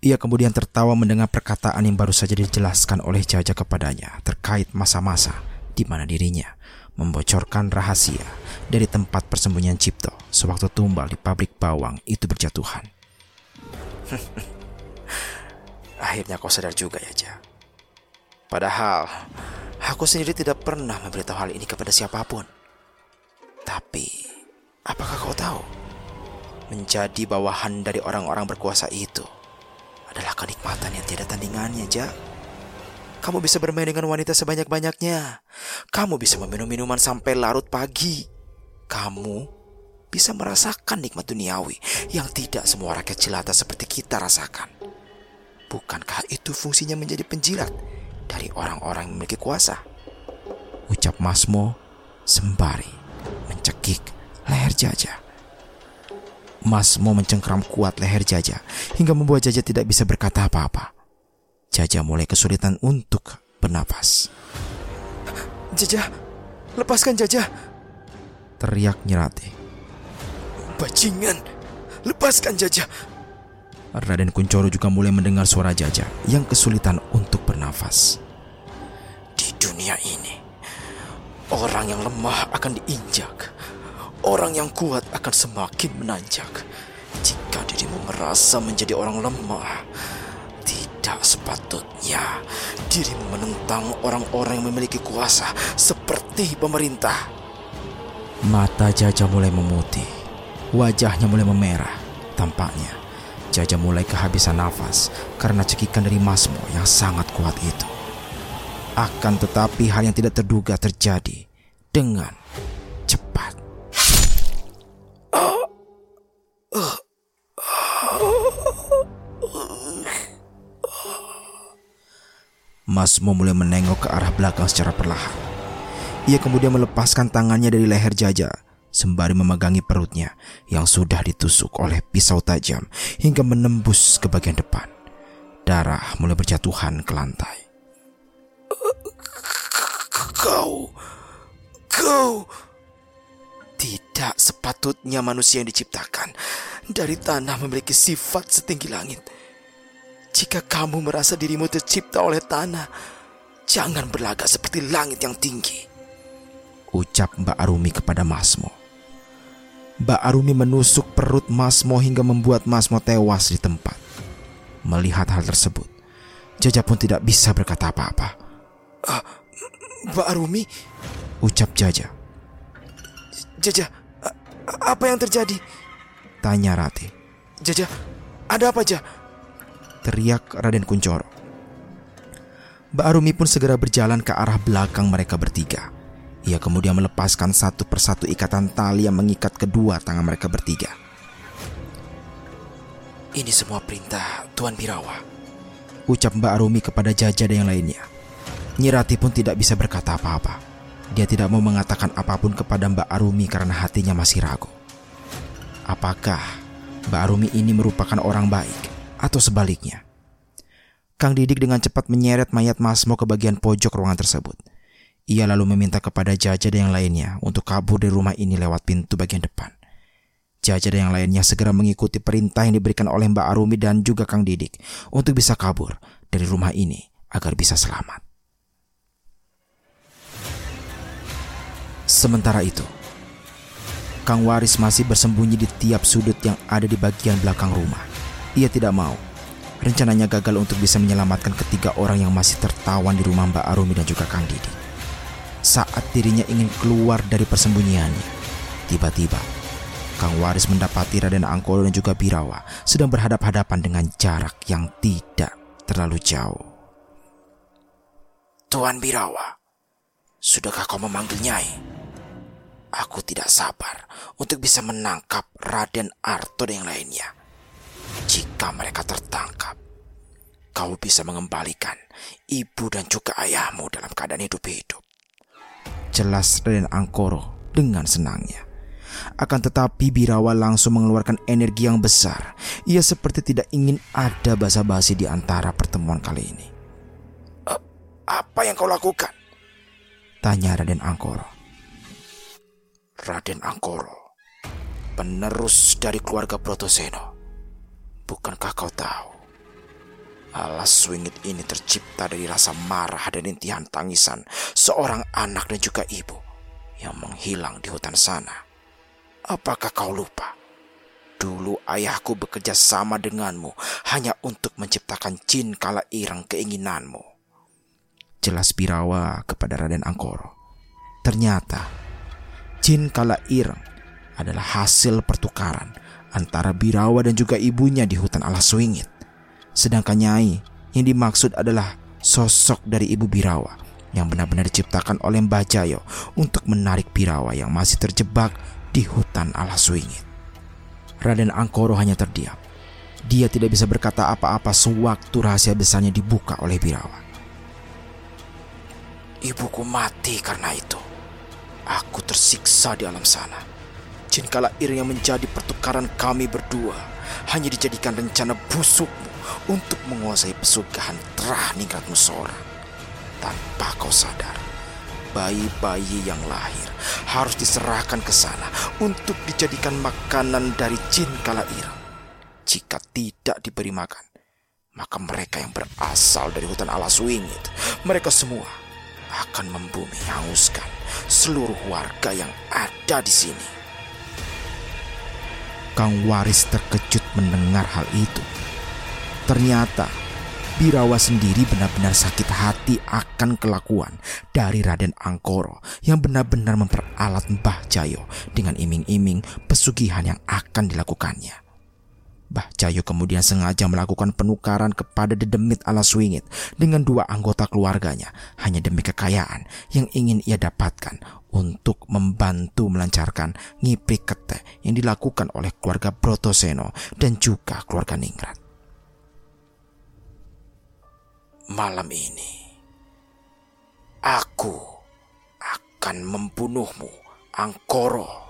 Ia kemudian tertawa mendengar perkataan yang baru saja dijelaskan oleh Jaja kepadanya terkait masa-masa di mana dirinya membocorkan rahasia dari tempat persembunyian Cipto sewaktu tumbal di pabrik bawang itu berjatuhan. Akhirnya kau sadar juga ya, Ja. Padahal, aku sendiri tidak pernah memberitahu hal ini kepada siapa pun. Tapi, apakah kau tahu? Menjadi bawahan dari orang-orang berkuasa itu adalah kenikmatan yang tidak tandingannya, Ja. Kamu bisa bermain dengan wanita sebanyak-banyaknya. Kamu bisa meminum minuman sampai larut pagi. Kamu bisa merasakan nikmat duniawi yang tidak semua rakyat jelata seperti kita rasakan. Bukankah itu fungsinya menjadi penjilat dari orang-orang yang memiliki kuasa? Ucap Masmo sembari mencekik leher Jaja. Masmo mencengkram kuat leher Jaja hingga membuat Jaja tidak bisa berkata apa-apa. Jaja mulai kesulitan untuk bernapas. Jaja, lepaskan Jaja. Teriak Nyirate. Bajingan, lepaskan Jaja. Raden Kuncoro juga mulai mendengar suara Jaja yang kesulitan untuk bernafas. Di dunia ini, orang yang lemah akan diinjak. Orang yang kuat akan semakin menanjak. Jika dirimu merasa menjadi orang lemah, tidak sepatutnya dirimu menentang orang-orang yang memiliki kuasa seperti pemerintah. Mata Jaja mulai memutih, wajahnya mulai memerah. Tampaknya Jaja mulai kehabisan nafas karena cekikan dari Masmo yang sangat kuat itu. Akan tetapi hal yang tidak terduga terjadi dengan cepat. Masmo mulai menengok ke arah belakang secara perlahan. Ia kemudian melepaskan tangannya dari leher Jaja sembari memegangi perutnya yang sudah ditusuk oleh pisau tajam hingga menembus ke bagian depan. Darah mulai berjatuhan ke lantai. Kau, kau tidak sepatutnya manusia yang diciptakan dari tanah memiliki sifat setinggi langit. Jika kamu merasa dirimu tercipta oleh tanah, jangan berlagak seperti langit yang tinggi. Ucap Mbak Arumi kepada Masmo. Mbak Arumi menusuk perut Masmo hingga membuat Masmo tewas di tempat. Melihat hal tersebut, Jaja pun tidak bisa berkata apa-apa. Uh, Mbak Arumi, ucap Jaja. Jaja, apa yang terjadi? Tanya Rati. Jaja, ada apa, Jaja? Teriak Raden Kuncoro. Mbak Arumi pun segera berjalan ke arah belakang mereka bertiga. Ia kemudian melepaskan satu persatu ikatan tali yang mengikat kedua tangan mereka bertiga. Ini semua perintah Tuan Birawa. Ucap Mbak Arumi kepada Jaja dan yang lainnya. Nyirati pun tidak bisa berkata apa-apa. Dia tidak mau mengatakan apa pun kepada Mbak Arumi karena hatinya masih ragu. Apakah Mbak Arumi ini merupakan orang baik? Atau sebaliknya. Kang Didik dengan cepat menyeret mayat Masmo ke bagian pojok ruangan tersebut. Ia lalu meminta kepada Jaja dan yang lainnya untuk kabur dari rumah ini lewat pintu bagian depan. Jaja dan yang lainnya segera mengikuti perintah yang diberikan oleh Mbak Arumi dan juga Kang Didik untuk bisa kabur dari rumah ini agar bisa selamat. Sementara itu, Kang Waris masih bersembunyi di tiap sudut yang ada di bagian belakang rumah. Ia tidak mau. Rencananya gagal untuk bisa menyelamatkan ketiga orang yang masih tertawan di rumah Mbak Arumi dan juga Kang Didi. Saat dirinya ingin keluar dari persembunyiannya, tiba-tiba Kang Waris mendapati Raden Angkolo dan juga Birawa sedang berhadap-hadapan dengan jarak yang tidak terlalu jauh. Tuan Birawa, sudahkah kau memanggil Nyai? Aku tidak sabar untuk bisa menangkap Raden Arto dan yang lainnya. Jika mereka tertangkap, kau bisa mengembalikan ibu dan juga ayahmu dalam keadaan hidup-hidup. Jelas Raden Angkoro dengan senangnya. Akan tetapi Birawa langsung mengeluarkan energi yang besar. Ia seperti tidak ingin ada basa-basi di antara pertemuan kali ini. Uh, apa yang kau lakukan? Tanya Raden Angkoro. Raden Angkoro, penerus dari keluarga Protoseno Bukankah kau tahu? Alas swingit ini tercipta dari rasa marah dan intihan tangisan seorang anak dan juga ibu yang menghilang di hutan sana. Apakah kau lupa? Dulu ayahku bekerja sama denganmu hanya untuk menciptakan jin kala irang keinginanmu. Jelas Birawa kepada Raden Angkoro. Ternyata jin kala irang adalah hasil pertukaran antara Birawa dan juga ibunya di hutan alas swingit. Sedangkan Nyai yang dimaksud adalah sosok dari ibu Birawa yang benar-benar diciptakan oleh Mbah Jayo untuk menarik Birawa yang masih terjebak di hutan alas swingit. Raden Angkoro hanya terdiam. Dia tidak bisa berkata apa-apa sewaktu rahasia besarnya dibuka oleh Birawa. Ibuku mati karena itu. Aku tersiksa di alam sana Jin kala ir yang menjadi pertukaran kami berdua hanya dijadikan rencana busukmu untuk menguasai pesugihan terah ningratmu seorang. Tanpa kau sadar, bayi-bayi yang lahir harus diserahkan ke sana untuk dijadikan makanan dari jin kala ir. Jika tidak diberi makan, maka mereka yang berasal dari hutan alas wingit, mereka semua akan membumi hanguskan seluruh warga yang ada di sini. Kang Waris terkejut mendengar hal itu. Ternyata Birawa sendiri benar-benar sakit hati akan kelakuan dari Raden Angkoro yang benar-benar memperalat Mbah Jayo dengan iming-iming pesugihan yang akan dilakukannya. Bah Jayo kemudian sengaja melakukan penukaran kepada Dedemit ala Swingit dengan dua anggota keluarganya hanya demi kekayaan yang ingin ia dapatkan untuk membantu melancarkan ngipri kete yang dilakukan oleh keluarga Brotoseno dan juga keluarga Ningrat. Malam ini, aku akan membunuhmu, Angkoro.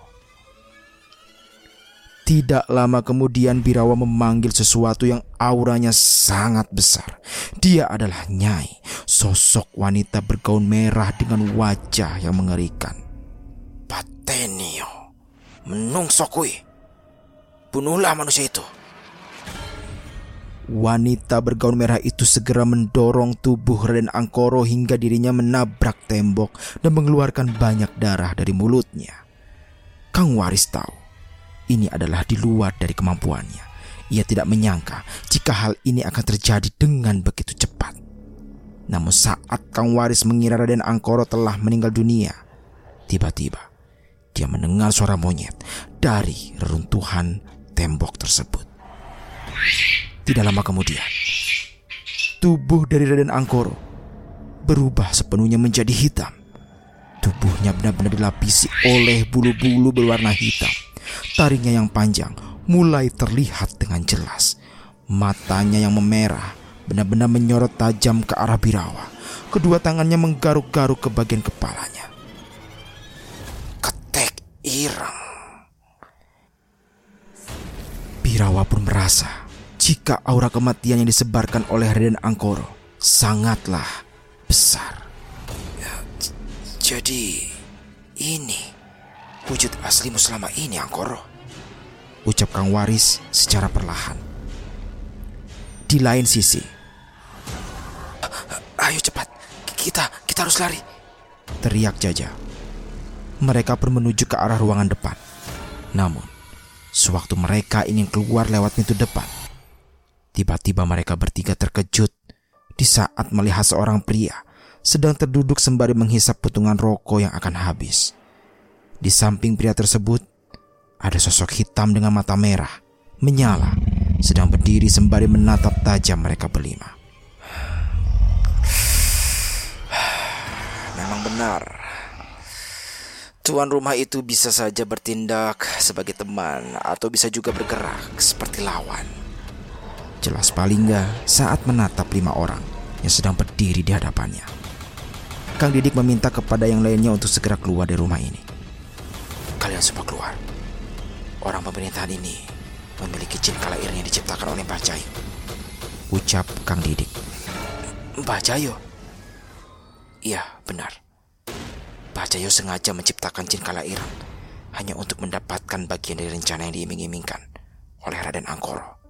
Tidak lama kemudian Birawa memanggil sesuatu yang auranya sangat besar. Dia adalah Nyai, sosok wanita bergaun merah dengan wajah yang mengerikan. Patenio, menungsokui. Bunuhlah manusia itu. Wanita bergaun merah itu segera mendorong tubuh Raden Angkoro hingga dirinya menabrak tembok dan mengeluarkan banyak darah dari mulutnya. Kang Waris tahu ini adalah di luar dari kemampuannya. Ia tidak menyangka jika hal ini akan terjadi dengan begitu cepat. Namun saat Kang Waris mengira Raden Angkoro telah meninggal dunia, tiba-tiba dia mendengar suara monyet dari reruntuhan tembok tersebut. Tidak lama kemudian, tubuh dari Raden Angkoro berubah sepenuhnya menjadi hitam. Tubuhnya benar-benar dilapisi oleh bulu-bulu berwarna hitam Taringnya yang panjang mulai terlihat dengan jelas. Matanya yang memerah benar-benar menyorot tajam ke arah Birawa. Kedua tangannya menggaruk-garuk ke bagian kepalanya. Ketek irang. Birawa pun merasa jika aura kematian yang disebarkan oleh Raden Angkoro sangatlah besar. Ya, jadi ini wujud aslimu selama ini, Angkoro. Ucap Kang Waris secara perlahan. Di lain sisi. Ayo cepat, kita kita harus lari. Teriak Jaja. Mereka pun menuju ke arah ruangan depan. Namun, sewaktu mereka ingin keluar lewat pintu depan, tiba-tiba mereka bertiga terkejut di saat melihat seorang pria sedang terduduk sembari menghisap putungan rokok yang akan habis. Di samping pria tersebut, ada sosok hitam dengan mata merah, menyala, sedang berdiri sembari menatap tajam mereka berlima. Memang benar. Tuan rumah itu bisa saja bertindak sebagai teman atau bisa juga bergerak seperti lawan. Jelas paling nggak saat menatap lima orang yang sedang berdiri di hadapannya. Kang Didik meminta kepada yang lainnya untuk segera keluar dari rumah ini. Kalian semua keluar. Orang pemerintahan ini memiliki jin kala yang diciptakan oleh Mbah Jayo. Ucap Kang Didik. Mbah Jayo? Iya, benar. Mbah Jayo sengaja menciptakan jin kala irang hanya untuk mendapatkan bagian dari rencana yang diiming-imingkan oleh Raden Angkoro.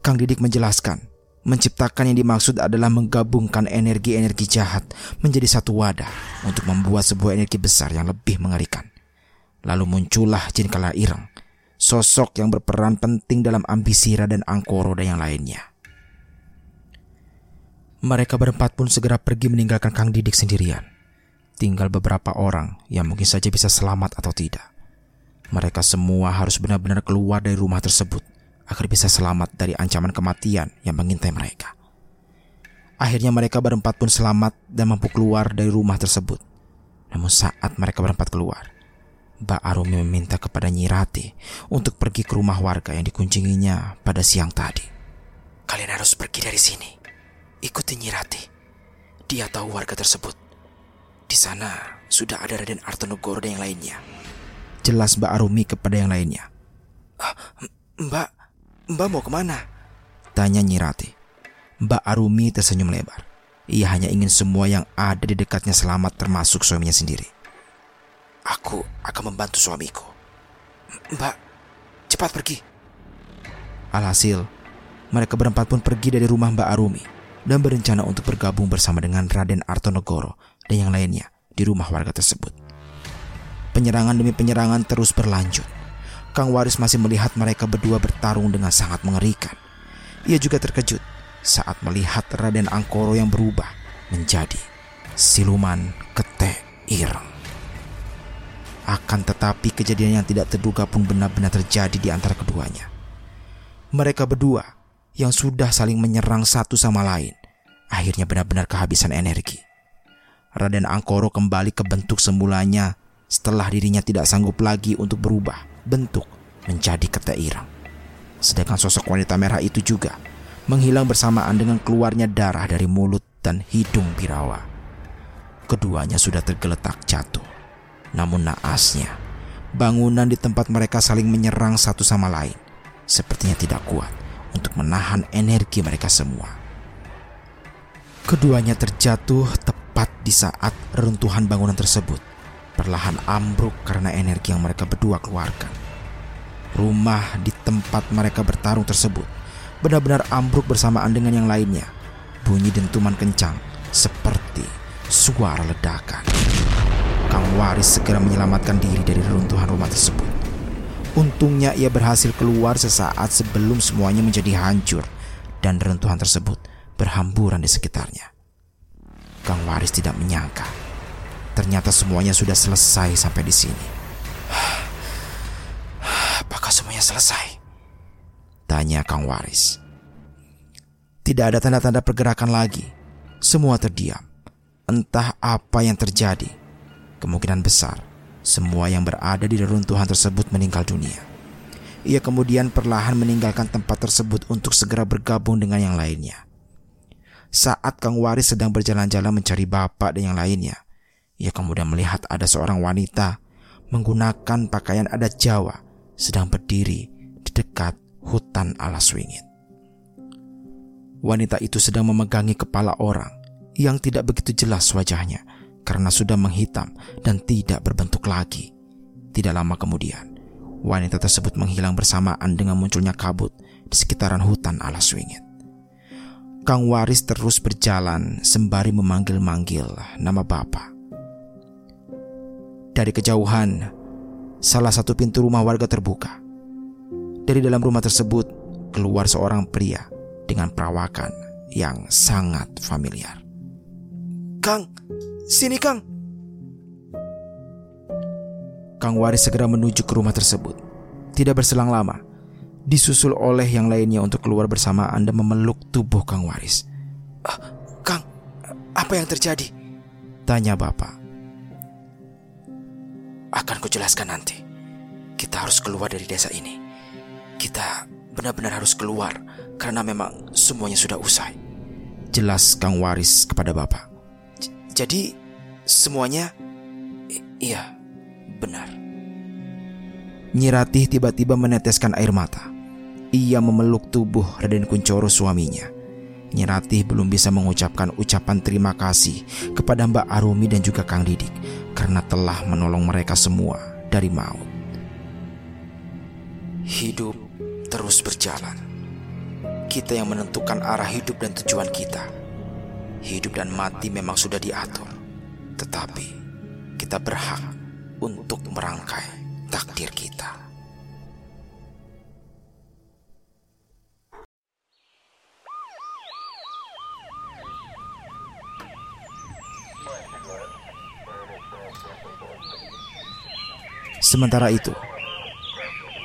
Kang Didik menjelaskan Menciptakan yang dimaksud adalah menggabungkan energi-energi jahat menjadi satu wadah untuk membuat sebuah energi besar yang lebih mengerikan. Lalu muncullah Jin Kala Ireng, sosok yang berperan penting dalam ambisi Raden Angkoro dan yang lainnya. Mereka berempat pun segera pergi meninggalkan Kang Didik sendirian. Tinggal beberapa orang yang mungkin saja bisa selamat atau tidak. Mereka semua harus benar-benar keluar dari rumah tersebut agar bisa selamat dari ancaman kematian yang mengintai mereka. Akhirnya mereka berempat pun selamat dan mampu keluar dari rumah tersebut. Namun saat mereka berempat keluar, Mbak Arumi meminta kepada Nyirati untuk pergi ke rumah warga yang dikunjunginya pada siang tadi. Kalian harus pergi dari sini. Ikuti Nyirati. Dia tahu warga tersebut. Di sana sudah ada Raden Artonegoro dan yang lainnya. Jelas Mbak Arumi kepada yang lainnya. Ah, mbak, Mbak mau ke mana? Tanya Nyirati. Mbak Arumi tersenyum lebar. Ia hanya ingin semua yang ada di dekatnya selamat termasuk suaminya sendiri. Aku akan membantu suamiku. Mbak, cepat pergi. Alhasil, mereka berempat pun pergi dari rumah Mbak Arumi dan berencana untuk bergabung bersama dengan Raden Artonegoro dan yang lainnya di rumah warga tersebut. Penyerangan demi penyerangan terus berlanjut. Kang Waris masih melihat mereka berdua bertarung dengan sangat mengerikan. Ia juga terkejut saat melihat Raden Angkoro yang berubah menjadi siluman kete ireng. Akan tetapi kejadian yang tidak terduga pun benar-benar terjadi di antara keduanya. Mereka berdua yang sudah saling menyerang satu sama lain akhirnya benar-benar kehabisan energi. Raden Angkoro kembali ke bentuk semulanya setelah dirinya tidak sanggup lagi untuk berubah bentuk menjadi ketek irang. Sedangkan sosok wanita merah itu juga menghilang bersamaan dengan keluarnya darah dari mulut dan hidung Birawa. Keduanya sudah tergeletak jatuh. Namun naasnya, bangunan di tempat mereka saling menyerang satu sama lain. Sepertinya tidak kuat untuk menahan energi mereka semua. Keduanya terjatuh tepat di saat reruntuhan bangunan tersebut perlahan ambruk karena energi yang mereka berdua keluarkan. Rumah di tempat mereka bertarung tersebut benar-benar ambruk bersamaan dengan yang lainnya. Bunyi dentuman kencang seperti suara ledakan. Kang Waris segera menyelamatkan diri dari reruntuhan rumah tersebut. Untungnya ia berhasil keluar sesaat sebelum semuanya menjadi hancur dan reruntuhan tersebut berhamburan di sekitarnya. Kang Waris tidak menyangka ternyata semuanya sudah selesai sampai di sini. Apakah semuanya selesai? Tanya Kang Waris. Tidak ada tanda-tanda pergerakan lagi. Semua terdiam. Entah apa yang terjadi kemungkinan besar semua yang berada di reruntuhan tersebut meninggal dunia. Ia kemudian perlahan meninggalkan tempat tersebut untuk segera bergabung dengan yang lainnya. Saat Kang Waris sedang berjalan-jalan mencari bapak dan yang lainnya, ia kemudian melihat ada seorang wanita menggunakan pakaian adat Jawa sedang berdiri di dekat hutan alas wingit. Wanita itu sedang memegangi kepala orang yang tidak begitu jelas wajahnya karena sudah menghitam dan tidak berbentuk lagi. Tidak lama kemudian, wanita tersebut menghilang bersamaan dengan munculnya kabut di sekitaran hutan alas wingit. Kang Waris terus berjalan sembari memanggil-manggil nama Bapak. Dari kejauhan, salah satu pintu rumah warga terbuka. Dari dalam rumah tersebut keluar seorang pria dengan perawakan yang sangat familiar. Kang, Sini Kang. Kang Waris segera menuju ke rumah tersebut. Tidak berselang lama, disusul oleh yang lainnya untuk keluar bersamaan dan memeluk tubuh Kang Waris. Uh, Kang, apa yang terjadi? Tanya Bapak. Akan kujelaskan nanti. Kita harus keluar dari desa ini. Kita benar-benar harus keluar karena memang semuanya sudah usai. Jelas Kang Waris kepada Bapak. Jadi semuanya iya, benar. Nyiratih tiba-tiba meneteskan air mata. Ia memeluk tubuh Raden Kuncoro suaminya. Nyiratih belum bisa mengucapkan ucapan terima kasih kepada Mbak Arumi dan juga Kang Didik karena telah menolong mereka semua dari maut. Hidup terus berjalan. Kita yang menentukan arah hidup dan tujuan kita hidup dan mati memang sudah diatur, tetapi kita berhak untuk merangkai takdir kita. Sementara itu,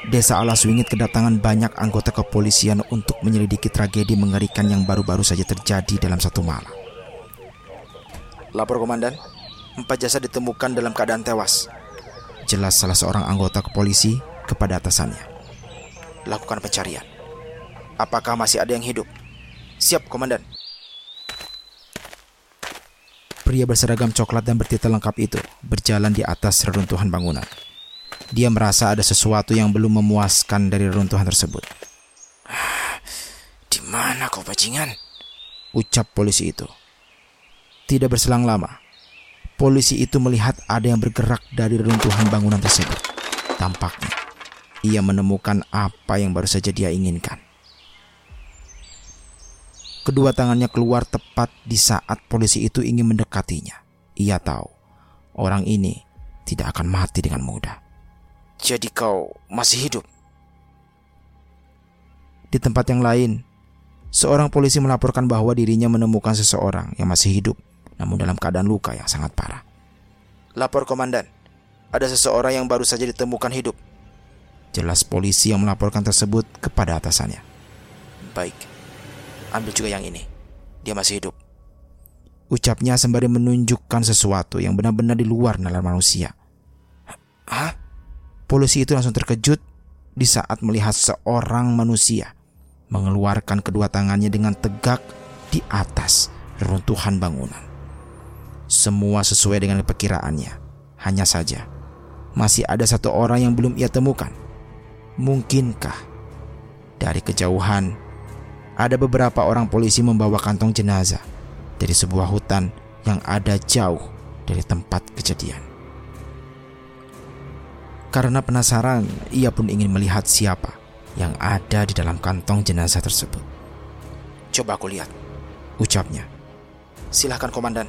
Desa Alaswingit kedatangan banyak anggota kepolisian untuk menyelidiki tragedi mengerikan yang baru-baru saja terjadi dalam satu malam. Lapor komandan, empat jasad ditemukan dalam keadaan tewas. Jelas salah seorang anggota kepolisi kepada atasannya. Lakukan pencarian. Apakah masih ada yang hidup? Siap, komandan. Pria berseragam coklat dan bertitel lengkap itu berjalan di atas reruntuhan bangunan. Dia merasa ada sesuatu yang belum memuaskan dari reruntuhan tersebut. Di mana kau bajingan? Ucap polisi itu. Tidak berselang lama, polisi itu melihat ada yang bergerak dari reruntuhan bangunan tersebut. Tampaknya, ia menemukan apa yang baru saja dia inginkan. Kedua tangannya keluar tepat di saat polisi itu ingin mendekatinya. Ia tahu orang ini tidak akan mati dengan mudah. Jadi kau masih hidup? Di tempat yang lain, seorang polisi melaporkan bahwa dirinya menemukan seseorang yang masih hidup namun dalam keadaan luka yang sangat parah. Lapor komandan, ada seseorang yang baru saja ditemukan hidup. Jelas polisi yang melaporkan tersebut kepada atasannya. Baik, ambil juga yang ini. Dia masih hidup. Ucapnya sembari menunjukkan sesuatu yang benar-benar di luar nalar manusia. Hah? Polisi itu langsung terkejut di saat melihat seorang manusia mengeluarkan kedua tangannya dengan tegak di atas reruntuhan bangunan. Semua sesuai dengan perkiraannya. Hanya saja, masih ada satu orang yang belum ia temukan. Mungkinkah dari kejauhan ada beberapa orang polisi membawa kantong jenazah dari sebuah hutan yang ada jauh dari tempat kejadian? Karena penasaran, ia pun ingin melihat siapa yang ada di dalam kantong jenazah tersebut. Coba aku lihat. Ucapnya. Silahkan komandan.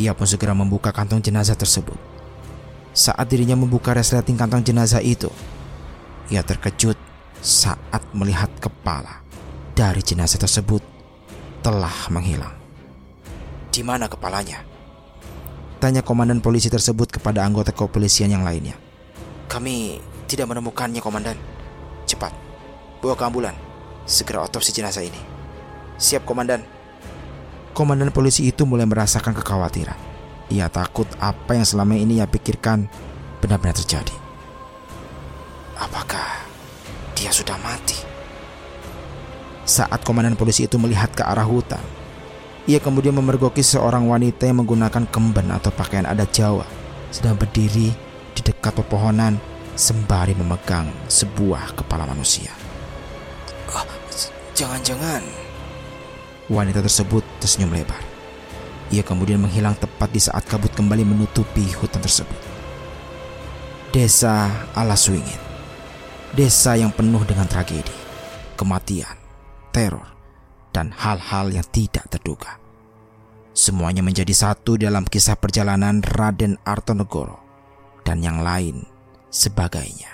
Ia pun segera membuka kantong jenazah tersebut. Saat dirinya membuka resleting kantong jenazah itu, ia terkejut saat melihat kepala dari jenazah tersebut telah menghilang. Di mana kepalanya? Tanya komandan polisi tersebut kepada anggota kepolisian yang lainnya. Kami tidak menemukannya, komandan. Cepat, bawa ke ambulan. Segera otopsi jenazah ini. Siap, komandan. Komandan polisi itu mulai merasakan kekhawatiran. Ia takut apa yang selama ini ia pikirkan benar-benar terjadi. Apakah dia sudah mati? Saat komandan polisi itu melihat ke arah hutan, ia kemudian memergoki seorang wanita yang menggunakan kemben atau pakaian adat Jawa sedang berdiri di dekat pepohonan sembari memegang sebuah kepala manusia. Oh, jangan-jangan wanita tersebut tersenyum lebar. Ia kemudian menghilang tepat di saat kabut kembali menutupi hutan tersebut. Desa Alaswingit. Desa yang penuh dengan tragedi, kematian, teror, dan hal-hal yang tidak terduga. Semuanya menjadi satu dalam kisah perjalanan Raden Artonegoro dan yang lain sebagainya.